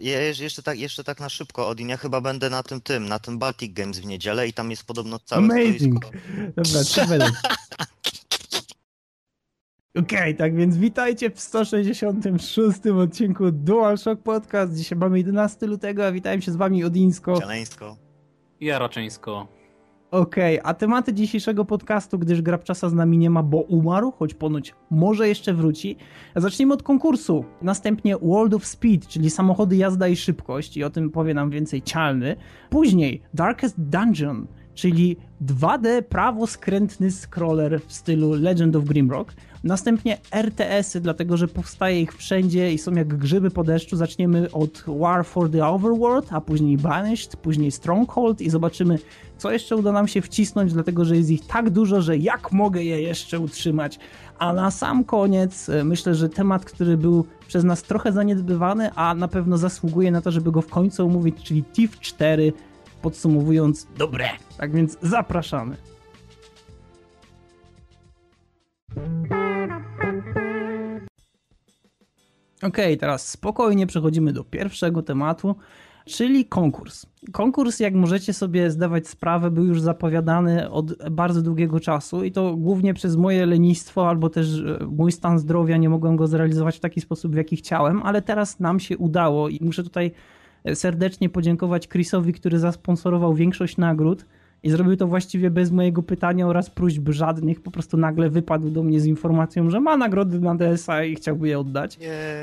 Ja jeszcze tak, jeszcze tak na szybko, Odin, ja chyba będę na tym tym, na tym Baltic Games w niedzielę i tam jest podobno całe Amazing. stoisko. Dobra, Okej, okay, tak więc witajcie w 166 odcinku DualShock Podcast. Dzisiaj mamy 11 lutego, a witam się z wami Odińsko. Cieleńsko. I Jaraczyńsko. Okej, okay, a tematy dzisiejszego podcastu, gdyż Grabczasa z nami nie ma, bo umarł, choć ponoć może jeszcze wróci. Zacznijmy od konkursu. Następnie World of Speed, czyli samochody, jazda i szybkość i o tym powie nam więcej Cialny. Później Darkest Dungeon, czyli 2D prawo-skrętny scroller w stylu Legend of Grimrock. Następnie RTS-y, dlatego że powstaje ich wszędzie i są jak grzyby po deszczu. Zaczniemy od War for the Overworld, a później Banished, później Stronghold i zobaczymy, co jeszcze uda nam się wcisnąć, dlatego że jest ich tak dużo, że jak mogę je jeszcze utrzymać. A na sam koniec e, myślę, że temat, który był przez nas trochę zaniedbywany, a na pewno zasługuje na to, żeby go w końcu omówić, czyli TIF 4, podsumowując, dobre. Tak więc zapraszamy. Ok, teraz spokojnie przechodzimy do pierwszego tematu, czyli konkurs. Konkurs, jak możecie sobie zdawać sprawę, był już zapowiadany od bardzo długiego czasu i to głównie przez moje lenistwo albo też e, mój stan zdrowia nie mogłem go zrealizować w taki sposób, w jaki chciałem, ale teraz nam się udało i muszę tutaj e, serdecznie podziękować Chrisowi, który zasponsorował większość nagród i zrobił to właściwie bez mojego pytania oraz próśb żadnych. Po prostu nagle wypadł do mnie z informacją, że ma nagrody na DSA i chciałby je oddać.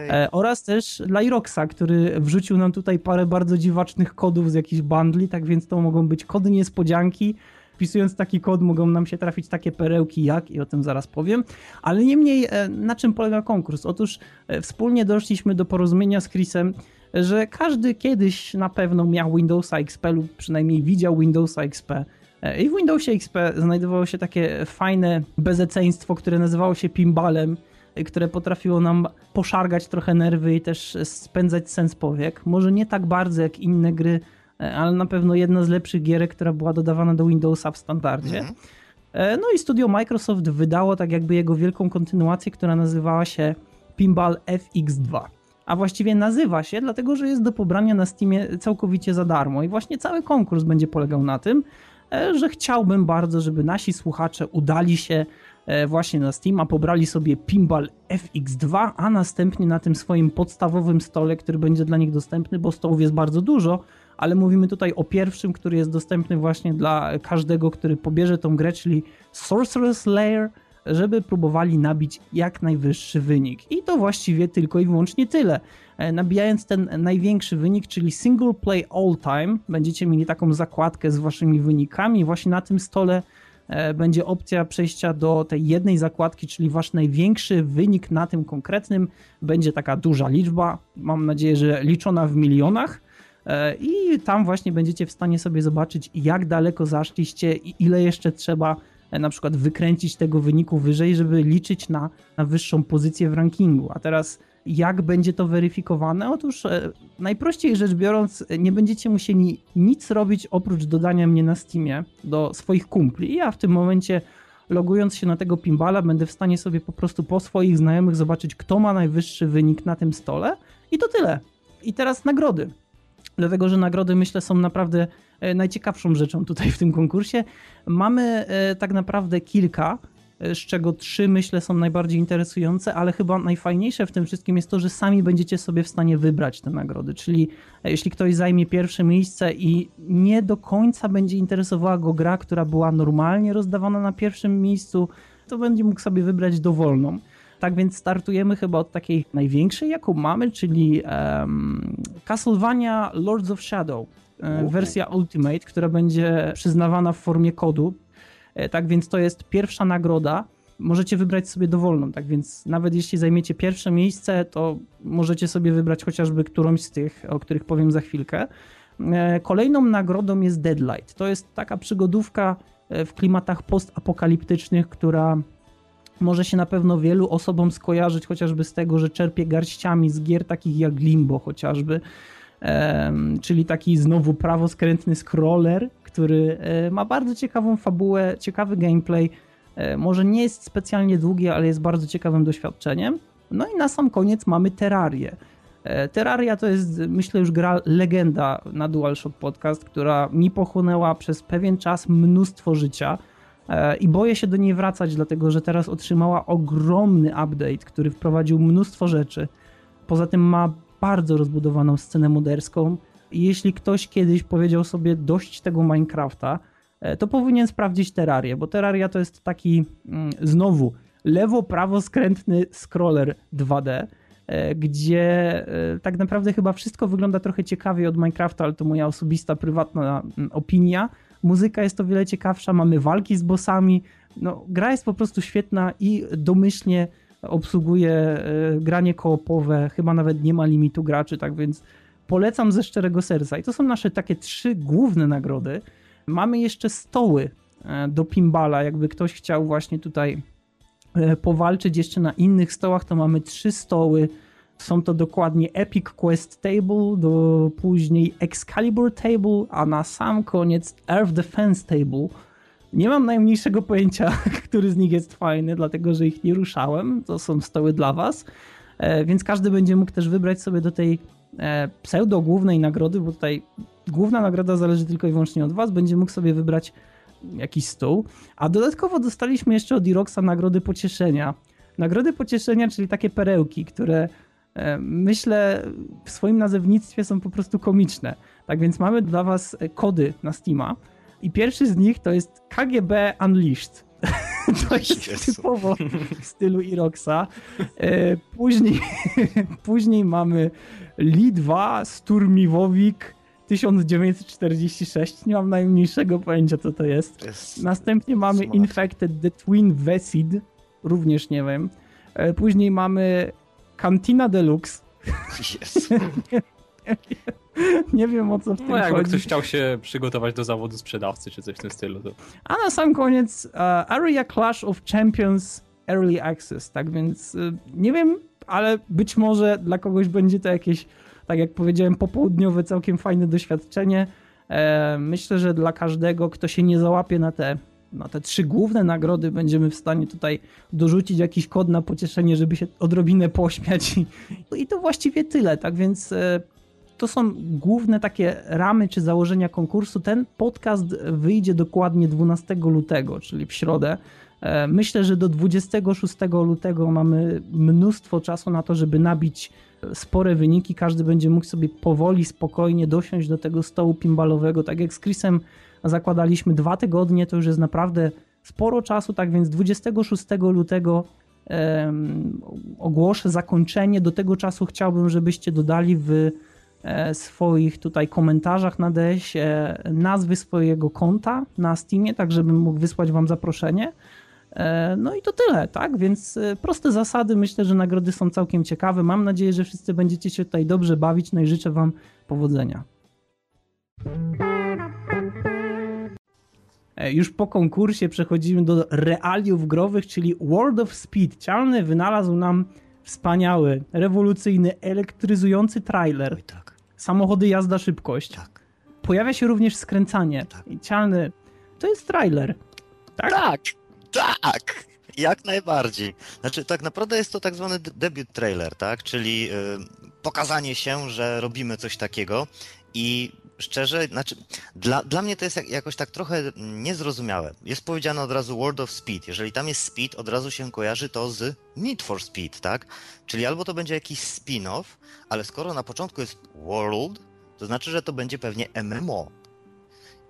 E, oraz też dla Iroxa, który wrzucił nam tutaj parę bardzo dziwacznych kodów z jakichś bundli, tak więc to mogą być kody niespodzianki. Wpisując taki kod mogą nam się trafić takie perełki jak i o tym zaraz powiem. Ale niemniej e, na czym polega konkurs? Otóż e, wspólnie doszliśmy do porozumienia z Chrisem, że każdy kiedyś na pewno miał Windowsa XP lub przynajmniej widział Windowsa XP. E, I w Windowsie XP znajdowało się takie fajne bezeceństwo, które nazywało się pinballem, e, które potrafiło nam poszargać trochę nerwy i też spędzać sens powiek. Może nie tak bardzo jak inne gry, e, ale na pewno jedna z lepszych gierek, która była dodawana do Windowsa w standardzie. Mhm. No i studio Microsoft wydało tak jakby jego wielką kontynuację, która nazywała się Pinball FX2 a właściwie nazywa się, dlatego że jest do pobrania na Steamie całkowicie za darmo. I właśnie cały konkurs będzie polegał na tym, e, że chciałbym bardzo, żeby nasi słuchacze udali się e, właśnie na Steam, a pobrali sobie Pinball FX2, a następnie na tym swoim podstawowym stole, który będzie dla nich dostępny, bo stołów jest bardzo dużo, ale mówimy tutaj o pierwszym, który jest dostępny właśnie dla każdego, który pobierze tą grę, czyli Sorcerer's Lair żeby próbowali nabić jak najwyższy wynik. I to właściwie tylko i wyłącznie tyle. E, nabijając ten największy wynik, czyli single play all time, będziecie mieli taką zakładkę z waszymi wynikami. Właśnie na tym stole e, będzie opcja przejścia do tej jednej zakładki, czyli wasz największy wynik na tym konkretnym. Będzie taka duża liczba, mam nadzieję, że liczona w milionach. E, I tam właśnie będziecie w stanie sobie zobaczyć, jak daleko zaszliście i ile jeszcze trzeba na przykład wykręcić tego wyniku wyżej, żeby liczyć na, na wyższą pozycję w rankingu. A teraz jak będzie to weryfikowane? Otóż e, najprościej rzecz biorąc, nie będziecie musieli nic robić oprócz dodania mnie na Steamie do swoich kumpli. Ja w tym momencie logując się na tego pinballa będę w stanie sobie po prostu po swoich znajomych zobaczyć, kto ma najwyższy wynik na tym stole i to tyle. I teraz nagrody dlatego że nagrody myślę są naprawdę e, najciekawszą rzeczą tutaj w tym konkursie. Mamy e, tak naprawdę kilka, e, z czego trzy myślę są najbardziej interesujące, ale chyba najfajniejsze w tym wszystkim jest to, że sami będziecie sobie w stanie wybrać te nagrody. Czyli jeśli ktoś zajmie pierwsze miejsce i nie do końca będzie interesowała go gra, która była normalnie rozdawana na pierwszym miejscu, to będzie mógł sobie wybrać dowolną. Tak więc startujemy chyba od takiej największej, jaką mamy, czyli um, Castlevania Lords of Shadow, wersja Ultimate, która będzie przyznawana w formie kodu. E, tak więc to jest pierwsza nagroda. Możecie wybrać sobie dowolną, tak więc nawet jeśli zajmiecie pierwsze miejsce, to możecie sobie wybrać chociażby którąś z tych, o których powiem za chwilkę. E, kolejną nagrodą jest Deadlight. To jest taka przygodówka w klimatach postapokaliptycznych, która może się na pewno wielu osobom skojarzyć chociażby z tego, że czerpie garściami z gier takich jak Limbo chociażby, czyli taki znowu prawoskrętny scroller, który e, ma bardzo ciekawą fabułę, ciekawy gameplay, e, może nie jest specjalnie długi, ale jest bardzo ciekawym doświadczeniem. No i na sam koniec mamy Terrarię. E, Terraria to jest, myślę, już gra legenda na DualShock Podcast, która mi pochłonęła przez pewien czas mnóstwo życia i boję się do niej wracać, dlatego że teraz otrzymała ogromny update, który wprowadził mnóstwo rzeczy. Poza tym ma bardzo rozbudowaną scenę moderską jeśli ktoś kiedyś powiedział sobie dość tego Minecrafta, e, to powinien sprawdzić Terrarię, bo Terraria to jest taki mm, znowu lewo-prawo skrętny scroller 2D, e, gdzie e, tak naprawdę chyba wszystko wygląda trochę ciekawiej od Minecrafta, ale to moja osobista, prywatna mm, opinia. Muzyka jest o wiele ciekawsza, mamy walki z bossami. No, gra jest po prostu świetna i domyślnie obsługuje e, granie koopowe, chyba nawet nie ma limitu graczy, tak więc polecam ze szczerego serca. I to są nasze takie trzy główne nagrody. Mamy jeszcze stoły e, do pinballa, jakby ktoś chciał właśnie tutaj e, powalczyć jeszcze na innych stołach, to mamy trzy stoły. Są to dokładnie Epic Quest Table, do później Excalibur Table, a na sam koniec Earth Defense Table. Nie mam najmniejszego pojęcia, który z nich jest fajny, dlatego że ich nie ruszałem. To są stoły dla Was. E, Więc każdy będzie mógł też wybrać sobie do tej e, pseudo głównej nagrody, bo tutaj główna nagroda zależy tylko i wyłącznie od Was. Będzie mógł sobie wybrać jakiś stół. A dodatkowo dostaliśmy jeszcze od Iroxa nagrody pocieszenia. Nagrody pocieszenia, czyli takie perełki, które e, myślę w swoim nazewnictwie są po prostu komiczne. Tak więc mamy dla Was kody na Steama. I pierwszy z nich to jest KGB Unleashed. To jest Jezu. typowo w stylu Iroxa. E, Później, później mamy Li 2 Sturmiwowik 1946. Nie mam najmniejszego pojęcia, co to jest. Następnie mamy. Infected the Twin Vesid. Również nie wiem. E, Później mamy Cantina Deluxe. Jezu. Nie wiem o co w tym No jakby chodzi. ktoś chciał się przygotować do zawodu sprzedawcy czy coś w tym stylu, to A na sam koniec e, Area Clash of Champions Early Access, tak więc e, nie wiem, ale być może dla kogoś będzie to jakieś, tak jak powiedziałem, popołudniowe, całkiem fajne doświadczenie. E, Myślę, że dla każdego, kto się nie załapie na te, na te trzy główne nagrody, będziemy w stanie tutaj dorzucić jakiś kod na pocieszenie, żeby się odrobinę pośmiać. I, i to właściwie tyle, tak więc to są główne takie ramy czy założenia konkursu. Ten podcast wyjdzie dokładnie 12 lutego, czyli w środę. E, Myślę, że do 26 lutego mamy mnóstwo czasu na to, żeby nabić spore wyniki. Każdy będzie mógł sobie powoli, spokojnie dosiąść do tego stołu pinballowego. Tak jak z Chrisem zakładaliśmy dwa tygodnie, to już jest naprawdę sporo czasu, tak więc 26 lutego ogłoszę zakończenie. Do tego czasu chciałbym, żebyście dodali w e, swoich tutaj komentarzach na DS e, nazwy swojego konta na Steamie, tak żebym mógł wysłać wam zaproszenie. E, No i to tyle, tak? Więc e, proste zasady, myślę, że nagrody są całkiem ciekawe. Mam nadzieję, że wszyscy będziecie się tutaj dobrze bawić, no i życzę wam powodzenia. E, Już po konkursie przechodzimy do realiów growych, czyli World of Speed. Cialny wynalazł nam wspaniały, rewolucyjny, elektryzujący trailer. Oj tak, Samochody jazda szybkość. tak. Pojawia się również skręcanie. Tak. I Cialny, to jest trailer. Tak? Tak, tak, jak najbardziej. Znaczy, tak naprawdę jest to tak zwany d- debiut trailer, tak? Czyli y, pokazanie się, że robimy coś takiego i szczerze, znaczy, dla, dla mnie to jest jak, jakoś tak trochę niezrozumiałe. Jest powiedziane od razu World of Speed. Jeżeli tam jest Speed, od razu się kojarzy to z Need for Speed, tak? Czyli albo to będzie jakiś spin-off, ale skoro na początku jest World, to znaczy, że to będzie pewnie MMO.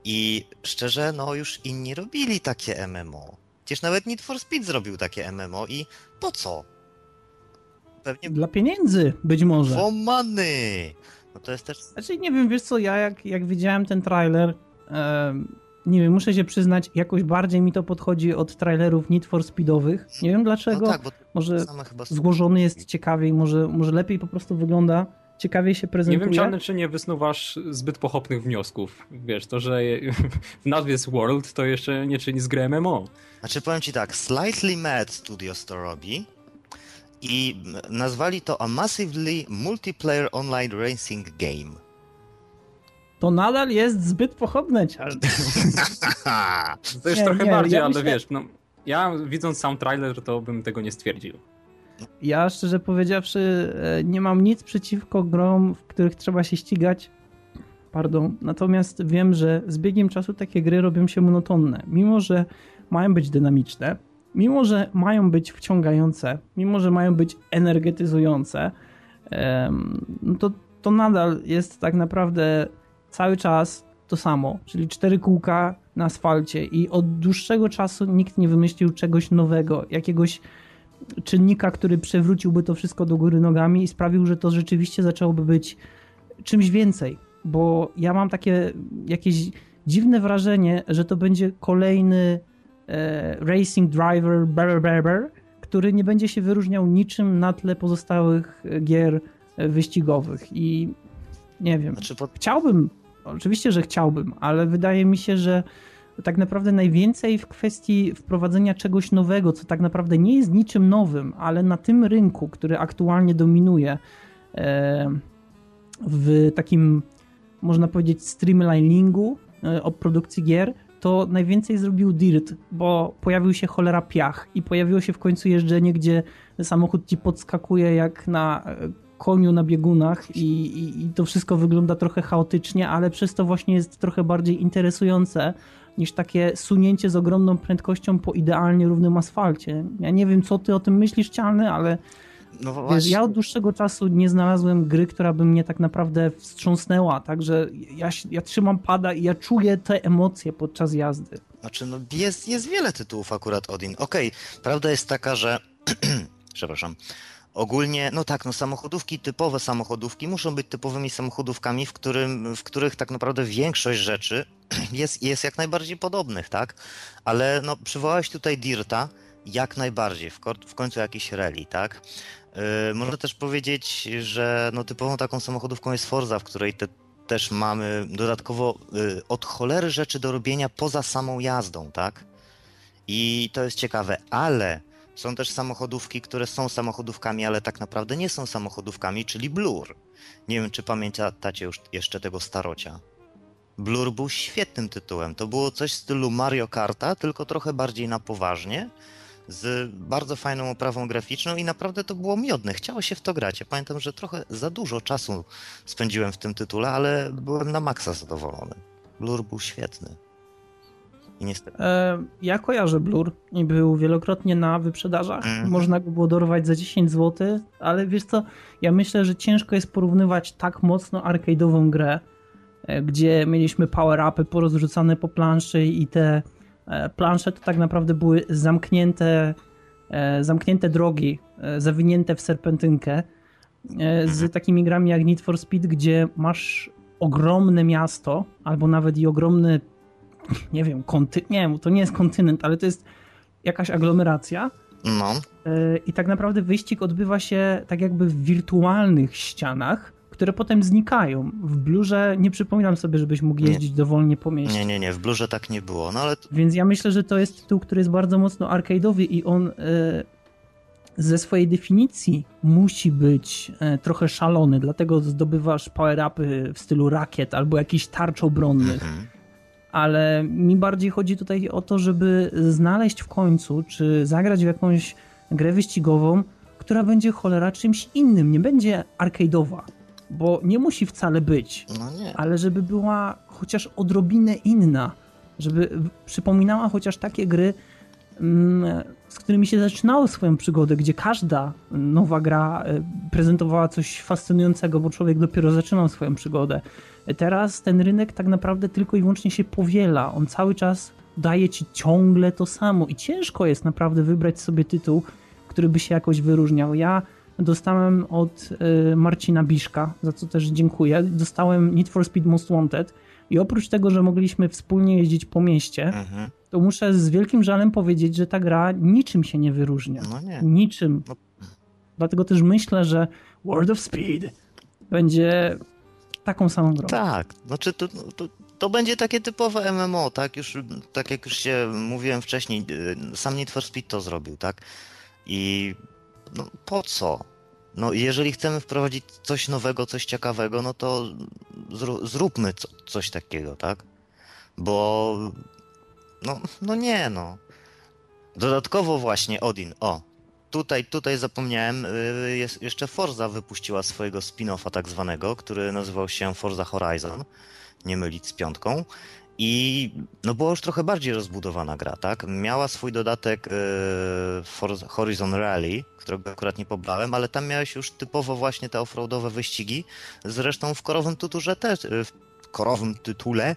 I szczerze, no już inni robili takie MMO. Przecież nawet Need for Speed zrobił takie MMO i po co? Pewnie Dla pieniędzy być może. for money. No to jest też... Znaczy nie wiem, wiesz co, ja jak, jak widziałem ten trailer, nie wiem, muszę się przyznać, jakoś bardziej mi to podchodzi od trailerów Need for Speedowych. Nie wiem No dlaczego, tak, bo może złożony jest ciekawiej, może, może lepiej po prostu wygląda, ciekawiej się nie prezentuje. wiem, Czarny, czy nie wysnuwasz zbyt pochopnych wniosków. Wiesz, to, że w nazwie jest World, to jeszcze nie czyni z gry MMO. Znaczy powiem ci tak, Slightly Mad Studios to robi i nazwali to a Massively Multiplayer Online Racing Game. To nadal jest zbyt pochopne, Charles. To jest Nie, trochę nie, bardziej, ja ale myślę- wiesz, no, ja widząc sam trailer, to bym tego nie stwierdził. Ja szczerze powiedziawszy e, nie mam nic przeciwko grom, w których trzeba się ścigać. Pardon. Natomiast wiem, że z biegiem czasu takie gry robią się monotonne. Mimo, że mają być dynamiczne, mimo, że mają być wciągające, mimo, że mają być energetyzujące, no to, to nadal jest tak naprawdę cały czas to samo, czyli cztery kółka na asfalcie i od dłuższego czasu nikt nie wymyślił czegoś nowego, jakiegoś czynnika, który przewróciłby to wszystko do góry nogami i sprawił, że to rzeczywiście zaczęłoby być czymś więcej, bo ja mam takie jakieś dziwne wrażenie, że to będzie kolejny racing driver brr, brr, brr, który nie będzie się wyróżniał niczym na tle pozostałych gier wyścigowych i nie wiem. Znaczy, pod... Chciałbym, oczywiście, że chciałbym, ale wydaje mi się, że tak naprawdę najwięcej w kwestii wprowadzenia czegoś nowego, co tak naprawdę nie jest niczym nowym, ale na tym rynku, który aktualnie dominuje e, w takim, można powiedzieć, streamliningu e, o produkcji gier, to najwięcej zrobił Dirt, bo pojawił się cholera piach i pojawiło się w końcu jeżdżenie, gdzie samochód ci podskakuje jak na e, koniu na biegunach i, i, i, to wszystko wygląda trochę chaotycznie, ale przez to właśnie jest trochę bardziej interesujące niż takie sunięcie z ogromną prędkością po idealnie równym asfalcie. Ja nie wiem, co ty o tym myślisz, Cialny, ale no wiesz, ja od dłuższego czasu nie znalazłem gry, która by mnie tak naprawdę wstrząsnęła, także ja, ja trzymam pada i ja czuję te emocje podczas jazdy. Znaczy, no jest, jest wiele tytułów akurat Odin. Okej, okay, prawda jest taka, że przepraszam, Ogólnie, no tak, no samochodówki, typowe samochodówki muszą być typowymi samochodówkami, w, którym, w których tak naprawdę większość rzeczy jest, jest jak najbardziej podobnych, tak? Ale no, przywołałeś tutaj Dirta, jak najbardziej, w, w końcu jakiś rally, tak? Yy, można też powiedzieć, że no, typową taką samochodówką jest Forza, w której te, też mamy dodatkowo yy, od cholery rzeczy do robienia poza samą jazdą, tak? I to jest ciekawe, ale są też samochodówki, które są samochodówkami, ale tak naprawdę nie są samochodówkami, czyli Blur. Nie wiem, czy pamiętacie już jeszcze tego starocia. Blur był świetnym tytułem. To było coś w stylu Mario Karta, tylko trochę bardziej na poważnie, z bardzo fajną oprawą graficzną i naprawdę to było miodne. Chciało się w to grać. Ja pamiętam, że trochę za dużo czasu spędziłem w tym tytule, ale byłem na maksa zadowolony. Blur był świetny. I niestety. E, ja kojarzę Blur i był wielokrotnie na wyprzedażach. Mm. Można go było dorwać za 10 zł, ale wiesz co, ja myślę, że ciężko jest porównywać tak mocno arcade'ową grę, e, gdzie mieliśmy power-upy porozrzucane po planszy i te plansze to tak naprawdę były zamknięte, zamknięte drogi, zawinięte w serpentynkę z mhm. takimi grami jak Need for Speed, gdzie masz ogromne miasto, albo nawet i ogromny nie wiem, konty, nie, to nie jest kontynent, ale to jest jakaś aglomeracja. No. E, I tak naprawdę wyścig odbywa się tak jakby w wirtualnych ścianach, które potem znikają. W blurze nie przypominam sobie, żebyś mógł jeździć nie. dowolnie po mieście. Nie, nie, nie, w blurze tak nie było. No ale... Więc ja myślę, że to jest tytuł, który jest bardzo mocno arcade'owy i on e, ze swojej definicji musi być e, trochę szalony, dlatego zdobywasz power-upy w stylu rakiet albo jakichś tarcz obronnych. Mhm ale mi bardziej chodzi tutaj o to, żeby znaleźć w końcu, czy zagrać w jakąś grę wyścigową, która będzie cholera czymś innym, nie będzie arcade'owa, bo nie musi wcale być, no ale żeby była chociaż odrobinę inna, żeby przypominała chociaż takie gry, mm, z którymi się zaczynało swoją przygodę, gdzie każda nowa gra e, prezentowała coś fascynującego, bo człowiek dopiero zaczynał swoją przygodę. Teraz ten rynek tak naprawdę tylko i wyłącznie się powiela. On cały czas daje ci ciągle to samo i ciężko jest naprawdę wybrać sobie tytuł, który by się jakoś wyróżniał. Ja dostałem od y, Marcina Biszka, za co też dziękuję. Dostałem Need for Speed Most Wanted i oprócz tego, że mogliśmy wspólnie jeździć po mieście, mhm. to muszę z wielkim żalem powiedzieć, że ta gra niczym się nie wyróżnia. No nie. Niczym. No. Dlatego też myślę, że World of Speed będzie taką samą grą. Tak, znaczy to, to, to, będzie takie typowe MMO, tak? Już, tak jak już się mówiłem wcześniej, y, sam Need for Speed to zrobił, tak? I no, po co? No, jeżeli chcemy wprowadzić coś nowego, coś ciekawego, no to zróbmy co, coś takiego, tak? Bo no, no nie, no. Dodatkowo właśnie Odin, o, tutaj, tutaj zapomniałem, y, jest, jeszcze Forza wypuściła swojego spin-offa tak zwanego, który nazywał się Forza Horizon, nie mylić z piątką. I no była już trochę bardziej rozbudowana gra, tak? Miała swój dodatek y, Forza Horizon Rally, którego akurat nie pobrałem, ale tam miałeś już typowo właśnie te offroadowe wyścigi. Zresztą w korowym tyturze też, y, w korowym tytule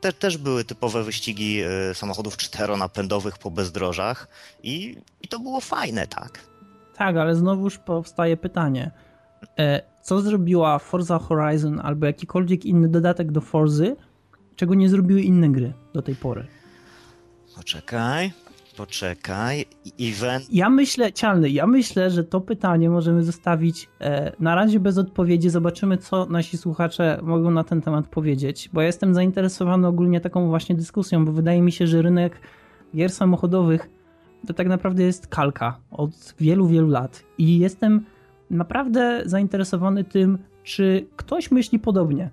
te, też były typowe wyścigi y, samochodów czteronapędowych po bezdrożach i, i to było fajne, tak? Tak, ale znowuż powstaje pytanie. E, co zrobiła Forza Horizon albo jakikolwiek inny dodatek do Forzy, czego nie zrobiły inne gry do tej pory? Poczekaj, poczekaj. Event. Ja myślę, Cialny, ja myślę, że to pytanie możemy zostawić e, na razie bez odpowiedzi. Zobaczymy, co nasi słuchacze mogą na ten temat powiedzieć, bo ja jestem zainteresowany ogólnie taką właśnie dyskusją, bo wydaje mi się, że rynek gier samochodowych to tak naprawdę jest kalka od wielu, wielu lat i jestem naprawdę zainteresowany tym, czy ktoś myśli podobnie.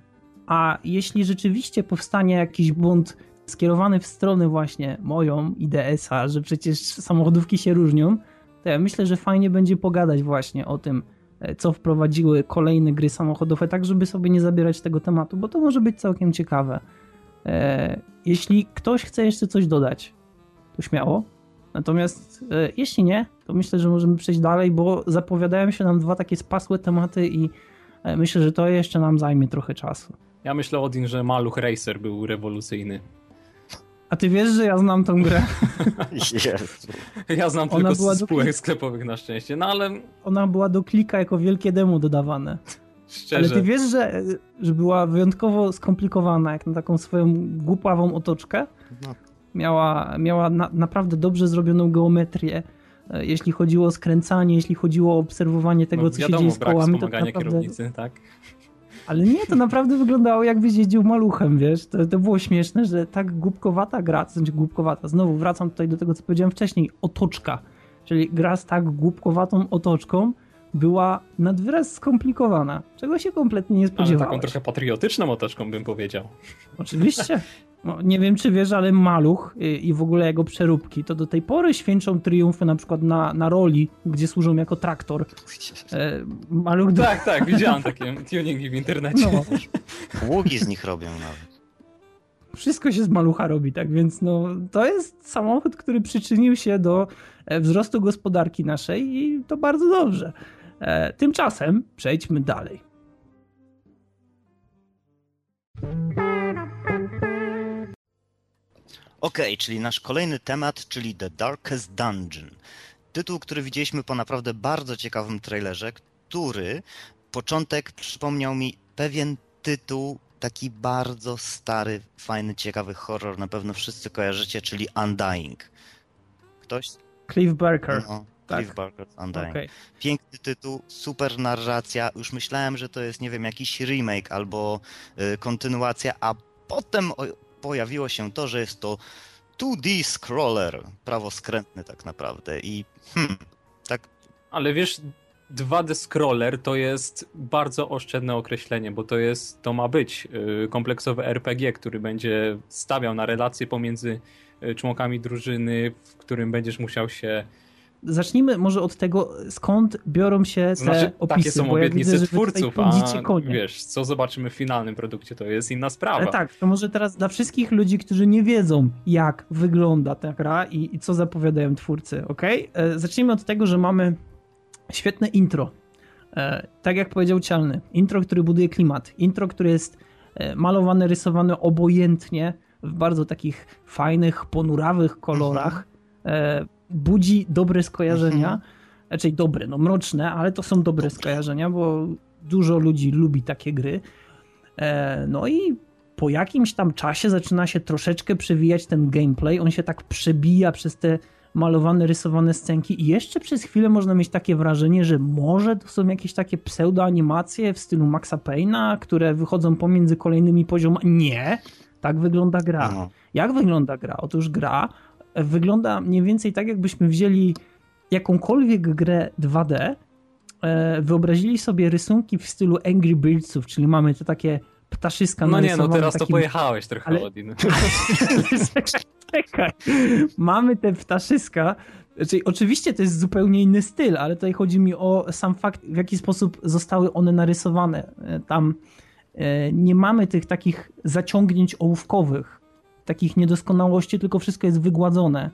A jeśli rzeczywiście powstanie jakiś błąd skierowany w stronę właśnie moją IDS-a, że przecież samochodówki się różnią, to ja myślę, że fajnie będzie pogadać właśnie o tym, e, co wprowadziły kolejne gry samochodowe, tak żeby sobie nie zabierać tego tematu, bo to może być całkiem ciekawe. E, jeśli ktoś chce jeszcze coś dodać, to śmiało. Natomiast e, jeśli nie, to myślę, że możemy przejść dalej, bo zapowiadają się nam dwa takie spasłe tematy i myślę, że to jeszcze nam zajmie trochę czasu. Ja myślę, Odin, że Maluch Racer był rewolucyjny. A ty wiesz, że ja znam tą grę? Jezu. Ja znam Ona tylko była z spółek do... sklepowych na szczęście, no ale... Ona była do klika jako wielkie demo dodawane. Szczerze. Ale ty wiesz, że, że była wyjątkowo skomplikowana, jak na taką swoją głupawą otoczkę. No. Miała, miała na, naprawdę dobrze zrobioną geometrię, e, jeśli chodziło o skręcanie, jeśli chodziło o obserwowanie tego, no, co wiadomo, się dzieje z kołami. to naprawdę... kierownicy, tak? Ale nie, to naprawdę wyglądało jakbyś jeździł maluchem, wiesz? To, to było śmieszne, że tak głupkowata gra, to znaczy głupkowata, znowu wracam tutaj do tego, co powiedziałem wcześniej, otoczka. Czyli gra z tak głupkowatą otoczką była nad wyraz skomplikowana, czego się kompletnie nie spodziewałem. taką trochę patriotyczną otoczką bym powiedział. Oczywiście. No, nie wiem, czy wiesz, ale Maluch i w ogóle jego przeróbki to do tej pory święczą triumfy na przykład na, na roli, gdzie służą jako traktor. E, Maluch... Do... Tak, tak, widziałem takie tuningi w internecie. No. Ługi z nich robią nawet. Wszystko się z Malucha robi, tak więc no, to jest samochód, który przyczynił się do e, wzrostu gospodarki naszej i to bardzo dobrze. E, tymczasem przejdźmy dalej. Ok, czyli nasz kolejny temat, czyli The Darkest Dungeon. Tytuł, który widzieliśmy po naprawdę bardzo ciekawym trailerze, który początek przypomniał mi pewien tytuł, taki bardzo stary, fajny, ciekawy horror, na pewno wszyscy kojarzycie, czyli Undying. Ktoś? Cliff Barker. No, tak. Cliff Barker Undying. Okay. Piękny tytuł, super narracja. Już myślałem, że to jest, nie wiem, jakiś remake albo y, kontynuacja, a potem pojawiło się to, że jest to 2D scroller, prawoskrętny tak naprawdę i hmm, tak... Ale wiesz, 2D scroller to jest bardzo oszczędne określenie, bo to jest, to ma być y, kompleksowy RPG, który będzie stawiał na relacje pomiędzy y, członkami drużyny, w którym będziesz musiał się zacznijmy może od tego, skąd biorą się te znaczy, opisy. Takie są obietnice widzę, twórców, a konie. wiesz, co zobaczymy w finalnym produkcie, to jest inna sprawa. Ale tak, to może teraz dla wszystkich ludzi, którzy nie wiedzą, jak wygląda ta gra i, i co zapowiadają twórcy, ok? E, zacznijmy od tego, że mamy świetne intro. E, tak jak powiedział Cialny, intro, który buduje klimat, intro, który jest e, malowane, rysowane obojętnie, w bardzo takich fajnych, ponurawych kolorach. Mhm budzi dobre skojarzenia. Mhm. Raczej dobre, no mroczne, ale to są dobre skojarzenia, bo dużo ludzi lubi takie gry. E, no i po jakimś tam czasie zaczyna się troszeczkę przewijać ten gameplay. On się tak przebija przez te malowane, rysowane scenki i jeszcze przez chwilę można mieć takie wrażenie, że może to są jakieś takie pseudoanimacje w stylu Maxa Payne'a, które wychodzą pomiędzy kolejnymi poziomami. Nie, tak wygląda gra. No. Jak wygląda gra? Otóż gra wygląda mniej więcej tak, jakbyśmy wzięli jakąkolwiek grę 2D, e, wyobrazili sobie rysunki w stylu Angry Birdsów, czyli mamy te takie ptaszyska No nie, no teraz takim... to pojechałeś trochę, Ale... Odin. Czekaj. Mamy te ptaszyska Znaczy, oczywiście to jest zupełnie inny styl, ale tutaj chodzi mi o sam fakt, w jaki sposób zostały one narysowane. E, tam e, nie mamy tych takich zaciągnięć ołówkowych, takich niedoskonałości, tylko wszystko jest wygładzone.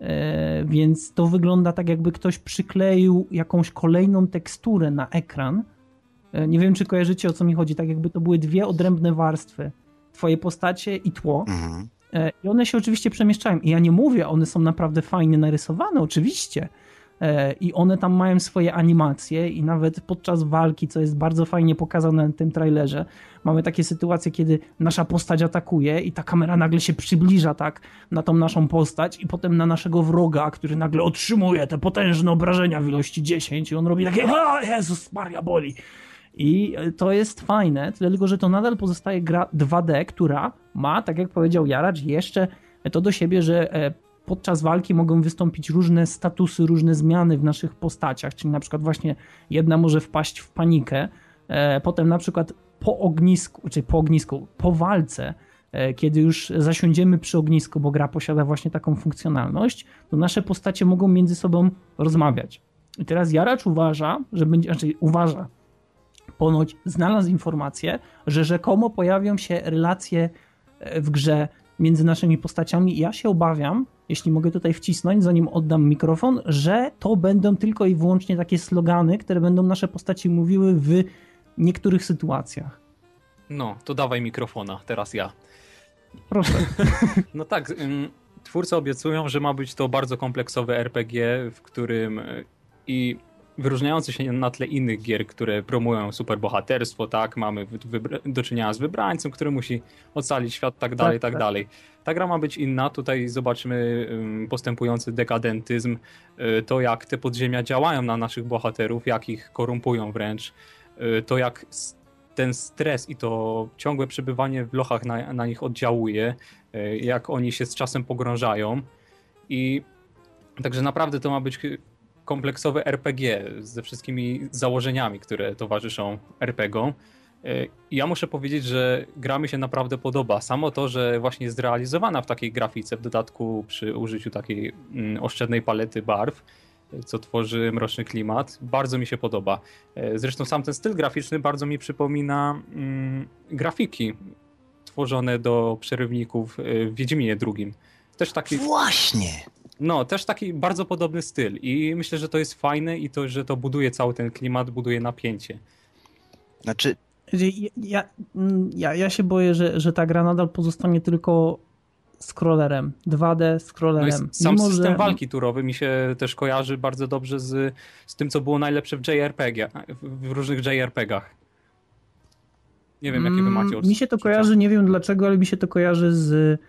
E, więc to wygląda tak, jakby ktoś przykleił jakąś kolejną teksturę na ekran. Nie wiem, czy kojarzycie o co mi chodzi, tak jakby to były dwie odrębne warstwy. Twoje postacie i tło. Mhm. E, I one się oczywiście przemieszczają. I ja nie mówię, one są naprawdę fajnie narysowane, oczywiście. E, I one tam mają swoje animacje, i nawet podczas walki, co jest bardzo fajnie pokazane na tym trailerze, mamy takie sytuacje, kiedy nasza postać atakuje, i ta kamera nagle się przybliża tak na tą naszą postać, i potem na naszego wroga, który nagle otrzymuje te potężne obrażenia w ilości 10, i on robi takie: O Jezus, Maria boli. I to jest fajne, tyle tylko, że to nadal pozostaje gra 2D, która ma, tak jak powiedział Jaracz, jeszcze to do siebie, że e, podczas walki mogą wystąpić różne statusy, różne zmiany w naszych postaciach, czyli na przykład właśnie jedna może wpaść w panikę, e, potem na przykład po ognisku, czy po ognisku, po walce, e, kiedy już zasiądziemy przy ognisku, bo gra posiada właśnie taką funkcjonalność, to nasze postacie mogą między sobą rozmawiać. I teraz Jaracz uważa, że będzie, znaczy uważa, ponoć znalazł informację, że rzekomo pojawią się relacje e, w grze między naszymi postaciami. Ja się obawiam, jeśli mogę tutaj wcisnąć, zanim oddam mikrofon, że to będą tylko i wyłącznie takie slogany, które będą nasze postaci mówiły w niektórych sytuacjach. No, to dawaj mikrofona, teraz ja. Proszę. No tak, twórcy obiecują, że ma być to bardzo kompleksowe RPG, w którym e, i wyróżniający się na tle innych gier, które promują superbohaterstwo, tak, mamy do czynienia z wybrańcem, który musi ocalić świat, tak dalej, tak, tak, tak. dalej. Ta gra ma być inna, tutaj zobaczymy postępujący dekadentyzm, y, to jak te podziemia działają na naszych bohaterów, jak ich korumpują wręcz, y, to jak ten stres i to ciągłe przebywanie w lochach na, na nich oddziałuje, y, jak oni się z czasem pogrążają. I Także naprawdę to ma być kompleksowe RPG ze wszystkimi założeniami, które towarzyszą RPGom. Ja muszę powiedzieć, że gra mi się naprawdę podoba. Samo to, że właśnie jest zrealizowana w takiej grafice, w dodatku przy użyciu takiej mm, oszczędnej palety barw, co tworzy mroczny klimat, bardzo mi się podoba. Zresztą sam ten styl graficzny bardzo mi przypomina mm, grafiki tworzone do przerywników w Wiedźminie II. Też taki... Właśnie! No, też taki bardzo podobny styl i myślę, że to jest fajne i to, że to buduje cały ten klimat, buduje napięcie. Znaczy... Ja, ja, ja się boję, że, że ta gra nadal pozostanie tylko scrollerem, 2D scrollerem. No sam Mimo, system że... walki turowy mi się też kojarzy bardzo dobrze z, z tym, co było najlepsze w JRPG, w różnych JRPGach. Nie wiem, jakie wy macie odczucia. Mi się to kojarzy, nie wiem dlaczego, ale mi się to kojarzy z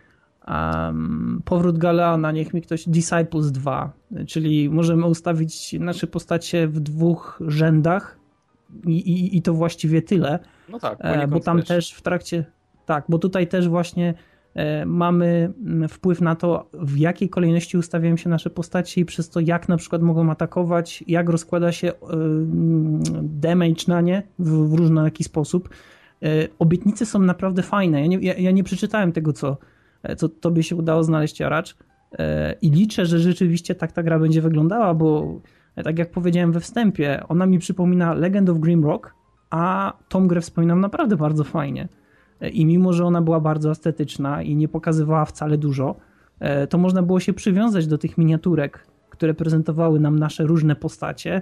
um, powrót Galeana, niech mi ktoś Disciples 2, czyli możemy ustawić nasze postacie w dwóch rzędach i, i, i to właściwie tyle. No tak, e, bo tam też. też w trakcie, tak, bo tutaj też właśnie e, mamy mm, wpływ na to, w jakiej kolejności ustawiają się nasze postacie i przez to, jak na przykład mogą atakować, jak rozkłada się e, damage na nie w, w różny jaki sposób. Obietnice są naprawdę fajne. Ja nie, ja, ja nie przeczytałem tego, co, E, co tobie się udało znaleźć Jaracz. E, I liczę, że rzeczywiście tak ta gra będzie wyglądała, bo e, tak jak powiedziałem we wstępie, ona mi przypomina Legend of Grimrock, a tą grę wspominam naprawdę bardzo fajnie. I mimo, że ona była bardzo estetyczna i nie pokazywała wcale dużo, to można było się przywiązać do tych miniaturek, które prezentowały nam nasze różne postacie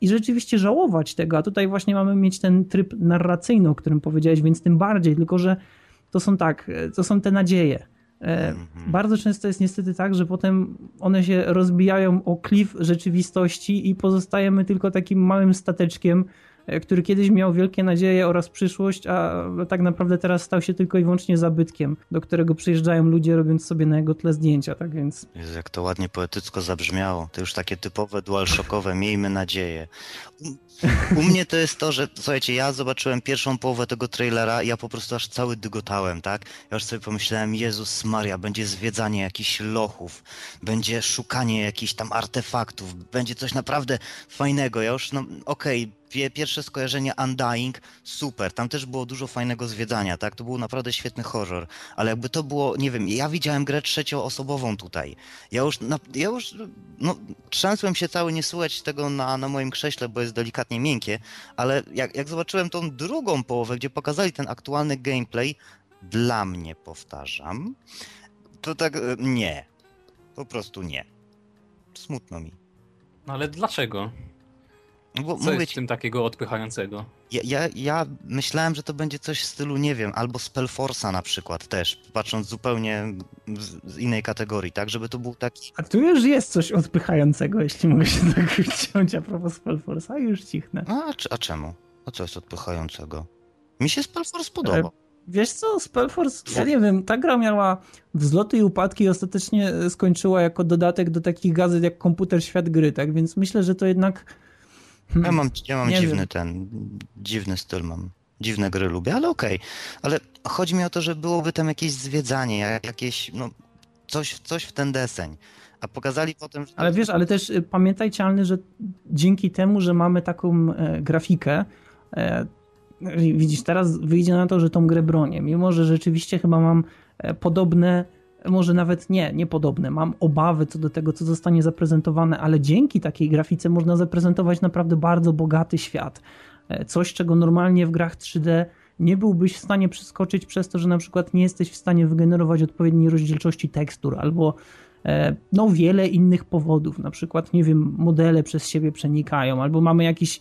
i rzeczywiście żałować tego. A tutaj właśnie mamy mieć ten tryb narracyjny, o którym powiedziałeś, więc tym bardziej, tylko że to są tak, to są te nadzieje. Mm -hmm. Bardzo często jest niestety tak, że potem one się rozbijają o klif rzeczywistości i pozostajemy tylko takim małym stateczkiem, e, który kiedyś miał wielkie nadzieje oraz przyszłość, a tak naprawdę teraz stał się tylko i wyłącznie zabytkiem, do którego przyjeżdżają ludzie robiąc sobie na jego tle zdjęcia, tak więc... Jezu, jak to ładnie poetycko zabrzmiało. To już takie typowe dualshockowe, miejmy nadzieję. U mnie to jest to, że słuchajcie, ja zobaczyłem pierwszą połowę tego trailera i ja po prostu aż cały dygotałem, tak? Ja już sobie pomyślałem, Jezus Maria, będzie zwiedzanie jakichś lochów, będzie szukanie jakichś tam artefaktów, będzie coś naprawdę fajnego. Ja już, no okej, okay, pie, pierwsze skojarzenie Undying, super, tam też było dużo fajnego zwiedzania, tak? To był naprawdę świetny horror, ale jakby to było, nie wiem, ja widziałem grę trzecioosobową tutaj. Ja już, ja już no, trzęsłem się cały, nie słuchać tego na, na moim krześle, bo jest delikatnie miękkie, ale jak, jak zobaczyłem tą drugą połowę, gdzie pokazali ten aktualny gameplay, dla mnie, powtarzam, to tak e, nie. Po prostu nie. Smutno mi. No ale dlaczego? No bo Co mówię jest w tym takiego odpychającego? ja, ja, ja myślałem, że to będzie coś w stylu, nie wiem, albo Spellforce'a na przykład też, patrząc zupełnie z, z innej kategorii, tak? Żeby to był taki... A tu już jest coś odpychającego, jeśli mogę się tak wciąć a propos Spellforce'a, już cichnę. A, czy- a czemu? A co jest odpychającego? Mi się Spellforce podoba. Wiesz co, Spellforce, ja nie wiem, ta gra miała wzloty i upadki i ostatecznie skończyła jako dodatek do takich gazet jak Komputer Świat Gry, tak? Więc myślę, że to jednak... Hmm, Ja mam, ja mam nie dziwny wiem. ten, dziwny styl mam. Dziwne gry lubię, ale okej. Ale chodzi mi o to, że byłoby tam jakieś zwiedzanie, jak- jakieś, no, coś, coś w ten deseń. A pokazali potem, że... Ale wiesz, ale też y, pamiętajcie, Alny, że dzięki temu, że mamy taką e, grafikę, e, widzisz, teraz wyjdzie na to, że tą grę bronię. Mimo, że rzeczywiście chyba mam e, podobne, może nawet nie, nie podobne, mam obawy co do tego, co zostanie zaprezentowane, ale dzięki takiej grafice można zaprezentować naprawdę bardzo bogaty świat. E, Coś, czego normalnie w grach 3D nie byłbyś w stanie przeskoczyć przez to, że na przykład nie jesteś w stanie wygenerować odpowiedniej rozdzielczości tekstur albo e, no wiele innych powodów, na przykład nie wiem, modele przez siebie przenikają, albo mamy jakiś,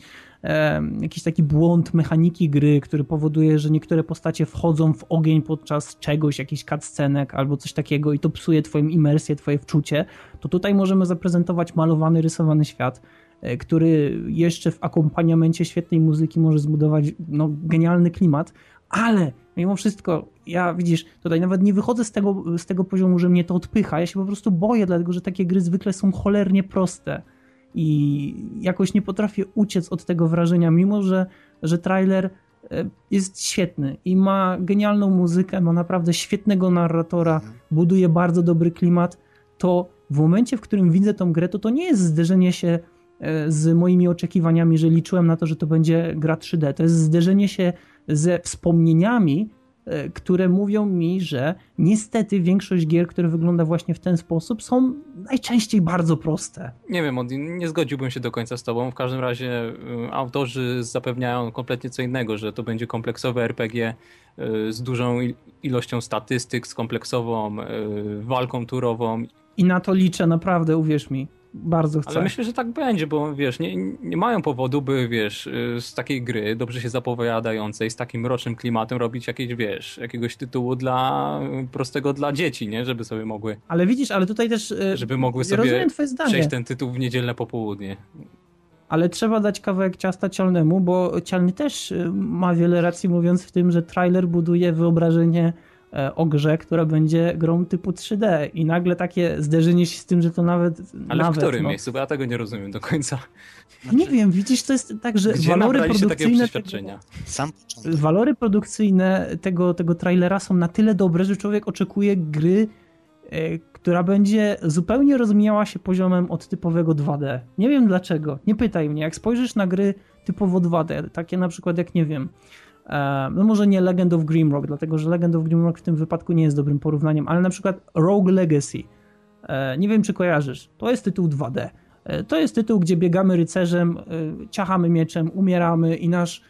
jakiś taki błąd mechaniki gry, który powoduje, że niektóre postacie wchodzą w ogień podczas czegoś, jakichś cutscenek albo coś takiego i to psuje twoją imersję, twoje wczucie, to tutaj możemy zaprezentować malowany, rysowany świat, e, który jeszcze w akompaniamencie świetnej muzyki może zbudować no, genialny klimat, ale mimo wszystko, ja widzisz, tutaj nawet nie wychodzę z tego, z tego poziomu, że mnie to odpycha. Ja się po prostu boję, dlatego że takie gry zwykle są cholernie proste i jakoś nie potrafię uciec od tego wrażenia, mimo że, że trailer e, jest świetny i ma genialną muzykę, ma naprawdę świetnego narratora, buduje bardzo dobry klimat, to w momencie, w którym widzę tą grę, to to nie jest zderzenie się e, z moimi oczekiwaniami, że liczyłem na to, że to będzie gra 3D. To jest zderzenie się ze wspomnieniami, które mówią mi, że niestety większość gier, które wygląda właśnie w ten sposób, są najczęściej bardzo proste. Nie wiem, Odin, nie zgodziłbym się do końca z tobą. W każdym razie y, autorzy zapewniają kompletnie co innego, że to będzie kompleksowe RPG y, z dużą il- ilością statystyk, z kompleksową walką turową. I na to liczę, naprawdę, uwierz mi. Bardzo chcę. Ale myślę, że tak będzie, bo wiesz, nie, nie mają powodu, by wiesz, y, z takiej gry, dobrze się zapowiadającej, z takim mrocznym klimatem robić jakieś, wiesz, jakiegoś tytułu dla prostego dla dzieci, nie? Żeby sobie mogły, Ale widzisz, ale tutaj też. e, żeby mogły sobie rozumiem twoje zdanie. przejść ten tytuł w niedzielne popołudnie. Ale trzeba dać kawałek ciasta cialnemu, bo cialny też y, ma wiele racji mówiąc w tym, że trailer buduje wyobrażenie o grze, która będzie grą typu 3D i nagle takie zderzenie się z tym, że to nawet... Ale nawet, w którym no, miejscu? Bo ja tego nie rozumiem do końca. Nie wiem, widzisz, to jest tak, że walory produkcyjne... przeświadczenia? Sam początek. Walory produkcyjne tego, tego trailera są na tyle dobre, że człowiek oczekuje gry, e, która będzie zupełnie rozmijała się poziomem od typowego 2D. Nie wiem dlaczego. Nie pytaj mnie. Jak spojrzysz na gry typowo 2D, takie na przykład jak, nie wiem, e, no może nie Legend of Grimrock, dlatego że Legend of Grimrock w tym wypadku nie jest dobrym porównaniem, ale na przykład Rogue Legacy. E, Nie wiem, czy kojarzysz. To jest tytuł 2D. E, To jest tytuł, gdzie biegamy rycerzem, e, ciachamy mieczem, umieramy i nasz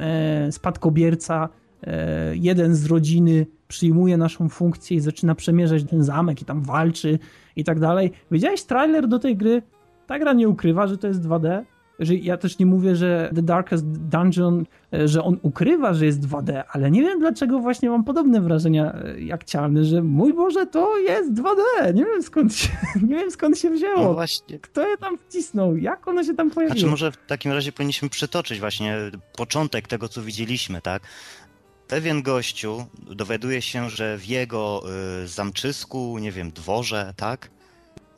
e, spadkobierca, e, jeden z rodziny przyjmuje naszą funkcję i zaczyna przemierzać ten zamek i tam walczy i tak dalej. Widziałeś trailer do tej gry? Ta gra nie ukrywa, że to jest 2D. Że ja też nie mówię, że The Darkest Dungeon, e, że on ukrywa, że jest 2D, ale nie wiem dlaczego właśnie mam podobne wrażenia e, jak cialny, że mój Boże, to jest 2D. Nie wiem skąd się, nie wiem skąd się No wzięło. właśnie. Kto je tam wcisnął? Jak ono się tam pojawiło? Znaczy może w takim razie powinniśmy przytoczyć właśnie początek tego, co widzieliśmy, tak? Pewien gościu dowiaduje się, że w jego y, zamczysku, nie wiem, dworze, tak?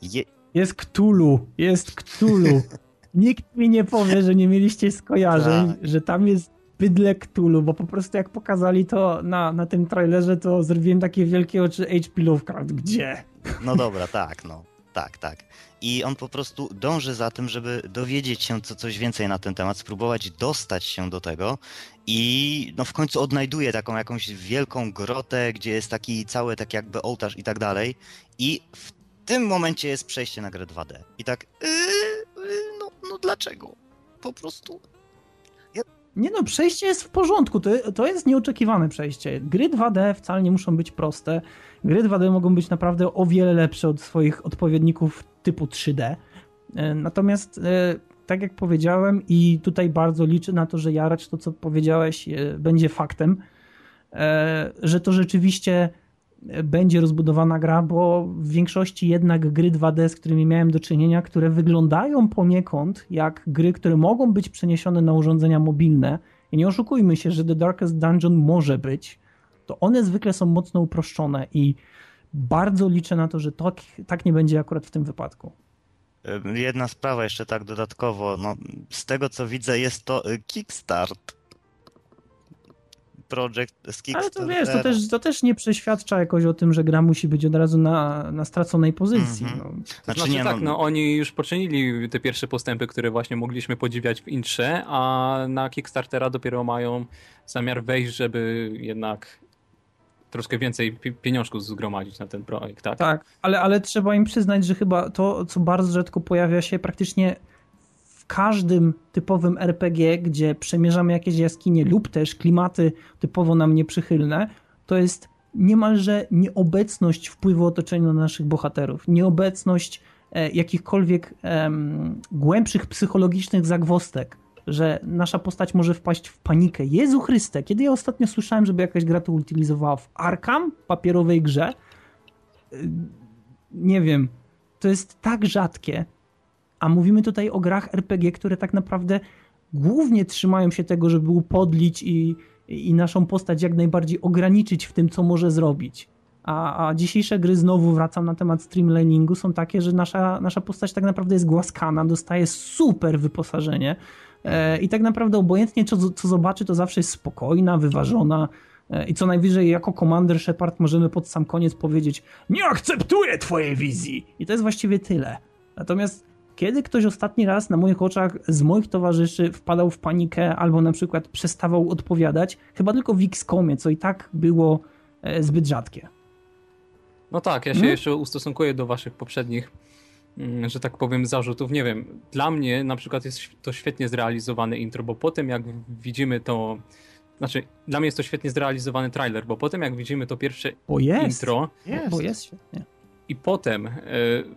Je, Jest Cthulhu, jest Cthulhu. Nikt mi nie powie, że nie mieliście skojarzeń, Tak. że tam jest bydle Cthulhu, bo po prostu jak pokazali to na, na tym trailerze, to zrobiłem takie wielkie oczy H.P. Lovecraft. Gdzie? no dobra, tak, no. Tak, tak. I on po prostu dąży za tym, żeby dowiedzieć się co, coś więcej na ten temat, spróbować dostać się do tego i no w końcu odnajduje taką jakąś wielką grotę, gdzie jest taki cały tak jakby ołtarz i tak dalej i w tym momencie jest przejście na grę 2D. I tak, yy, dlaczego? Po prostu Nie no, przejście jest w porządku, to, to jest nieoczekiwane przejście. Gry 2D wcale nie muszą być proste. Gry 2D mogą być naprawdę o wiele lepsze od swoich odpowiedników typu 3D. E, Natomiast, e, tak jak powiedziałem, i tutaj bardzo liczę na to, że Jaracz, to co powiedziałeś, e, będzie faktem, że to rzeczywiście będzie rozbudowana gra, bo w większości jednak gry 2D, z którymi miałem do czynienia, które wyglądają poniekąd jak gry, które mogą być przeniesione na urządzenia mobilne. I nie oszukujmy się, że The Darkest Dungeon może być, to one zwykle są mocno uproszczone i bardzo liczę na to, że to, tak nie będzie akurat w tym wypadku. Jedna sprawa jeszcze tak dodatkowo, no, z tego co widzę jest to Kickstart. Project z Ale Kickstartera. to wiesz, to też, to też nie przeświadcza jakoś o tym, że gra musi być od razu na, na straconej pozycji. Mhm. No. To Znaczy znaczy nie, tak, no- no oni już poczynili te pierwsze postępy, które właśnie mogliśmy podziwiać w intrze, a na Kickstartera dopiero mają zamiar wejść, żeby jednak troszkę więcej pi- pieniążków zgromadzić na ten projekt, tak? Tak, ale, ale trzeba im przyznać, że chyba to, co bardzo rzadko pojawia się praktycznie każdym typowym RPG, gdzie przemierzamy jakieś jaskinie lub też klimaty typowo nam nieprzychylne, to jest niemalże nieobecność wpływu otoczenia na naszych bohaterów, nieobecność e, jakichkolwiek głębszych psychologicznych zagwostek, że nasza postać może wpaść w panikę. Jezu Chryste, kiedy ja ostatnio słyszałem, żeby jakaś gra to utylizowała w Arkham, papierowej grze, nie wiem, to jest tak rzadkie, a mówimy tutaj o grach RPG, które tak naprawdę głównie trzymają się tego, żeby upodlić i, i naszą postać jak najbardziej ograniczyć w tym, co może zrobić. A, a dzisiejsze gry, znowu wracam na temat streamliningu, są takie, że nasza, nasza postać tak naprawdę jest głaskana, dostaje super wyposażenie e, i tak naprawdę obojętnie co, co zobaczy, to zawsze jest spokojna, wyważona e, i co najwyżej jako Commander Shepard możemy pod sam koniec powiedzieć nie akceptuję twojej wizji i to jest właściwie tyle. Natomiast kiedy ktoś ostatni raz na moich oczach z moich towarzyszy wpadał w panikę albo na przykład przestawał odpowiadać, chyba tylko w XCOMie, co i tak było e, zbyt rzadkie. No tak, ja się Mhm. jeszcze ustosunkuję do waszych poprzednich, mm, że tak powiem, zarzutów. Nie wiem, dla mnie na przykład jest to świetnie zrealizowane intro, bo potem jak widzimy to, znaczy dla mnie jest to świetnie zrealizowany trailer, bo potem jak widzimy to pierwsze Bo jest. intro Jest. Bo jest świetnie. I potem e,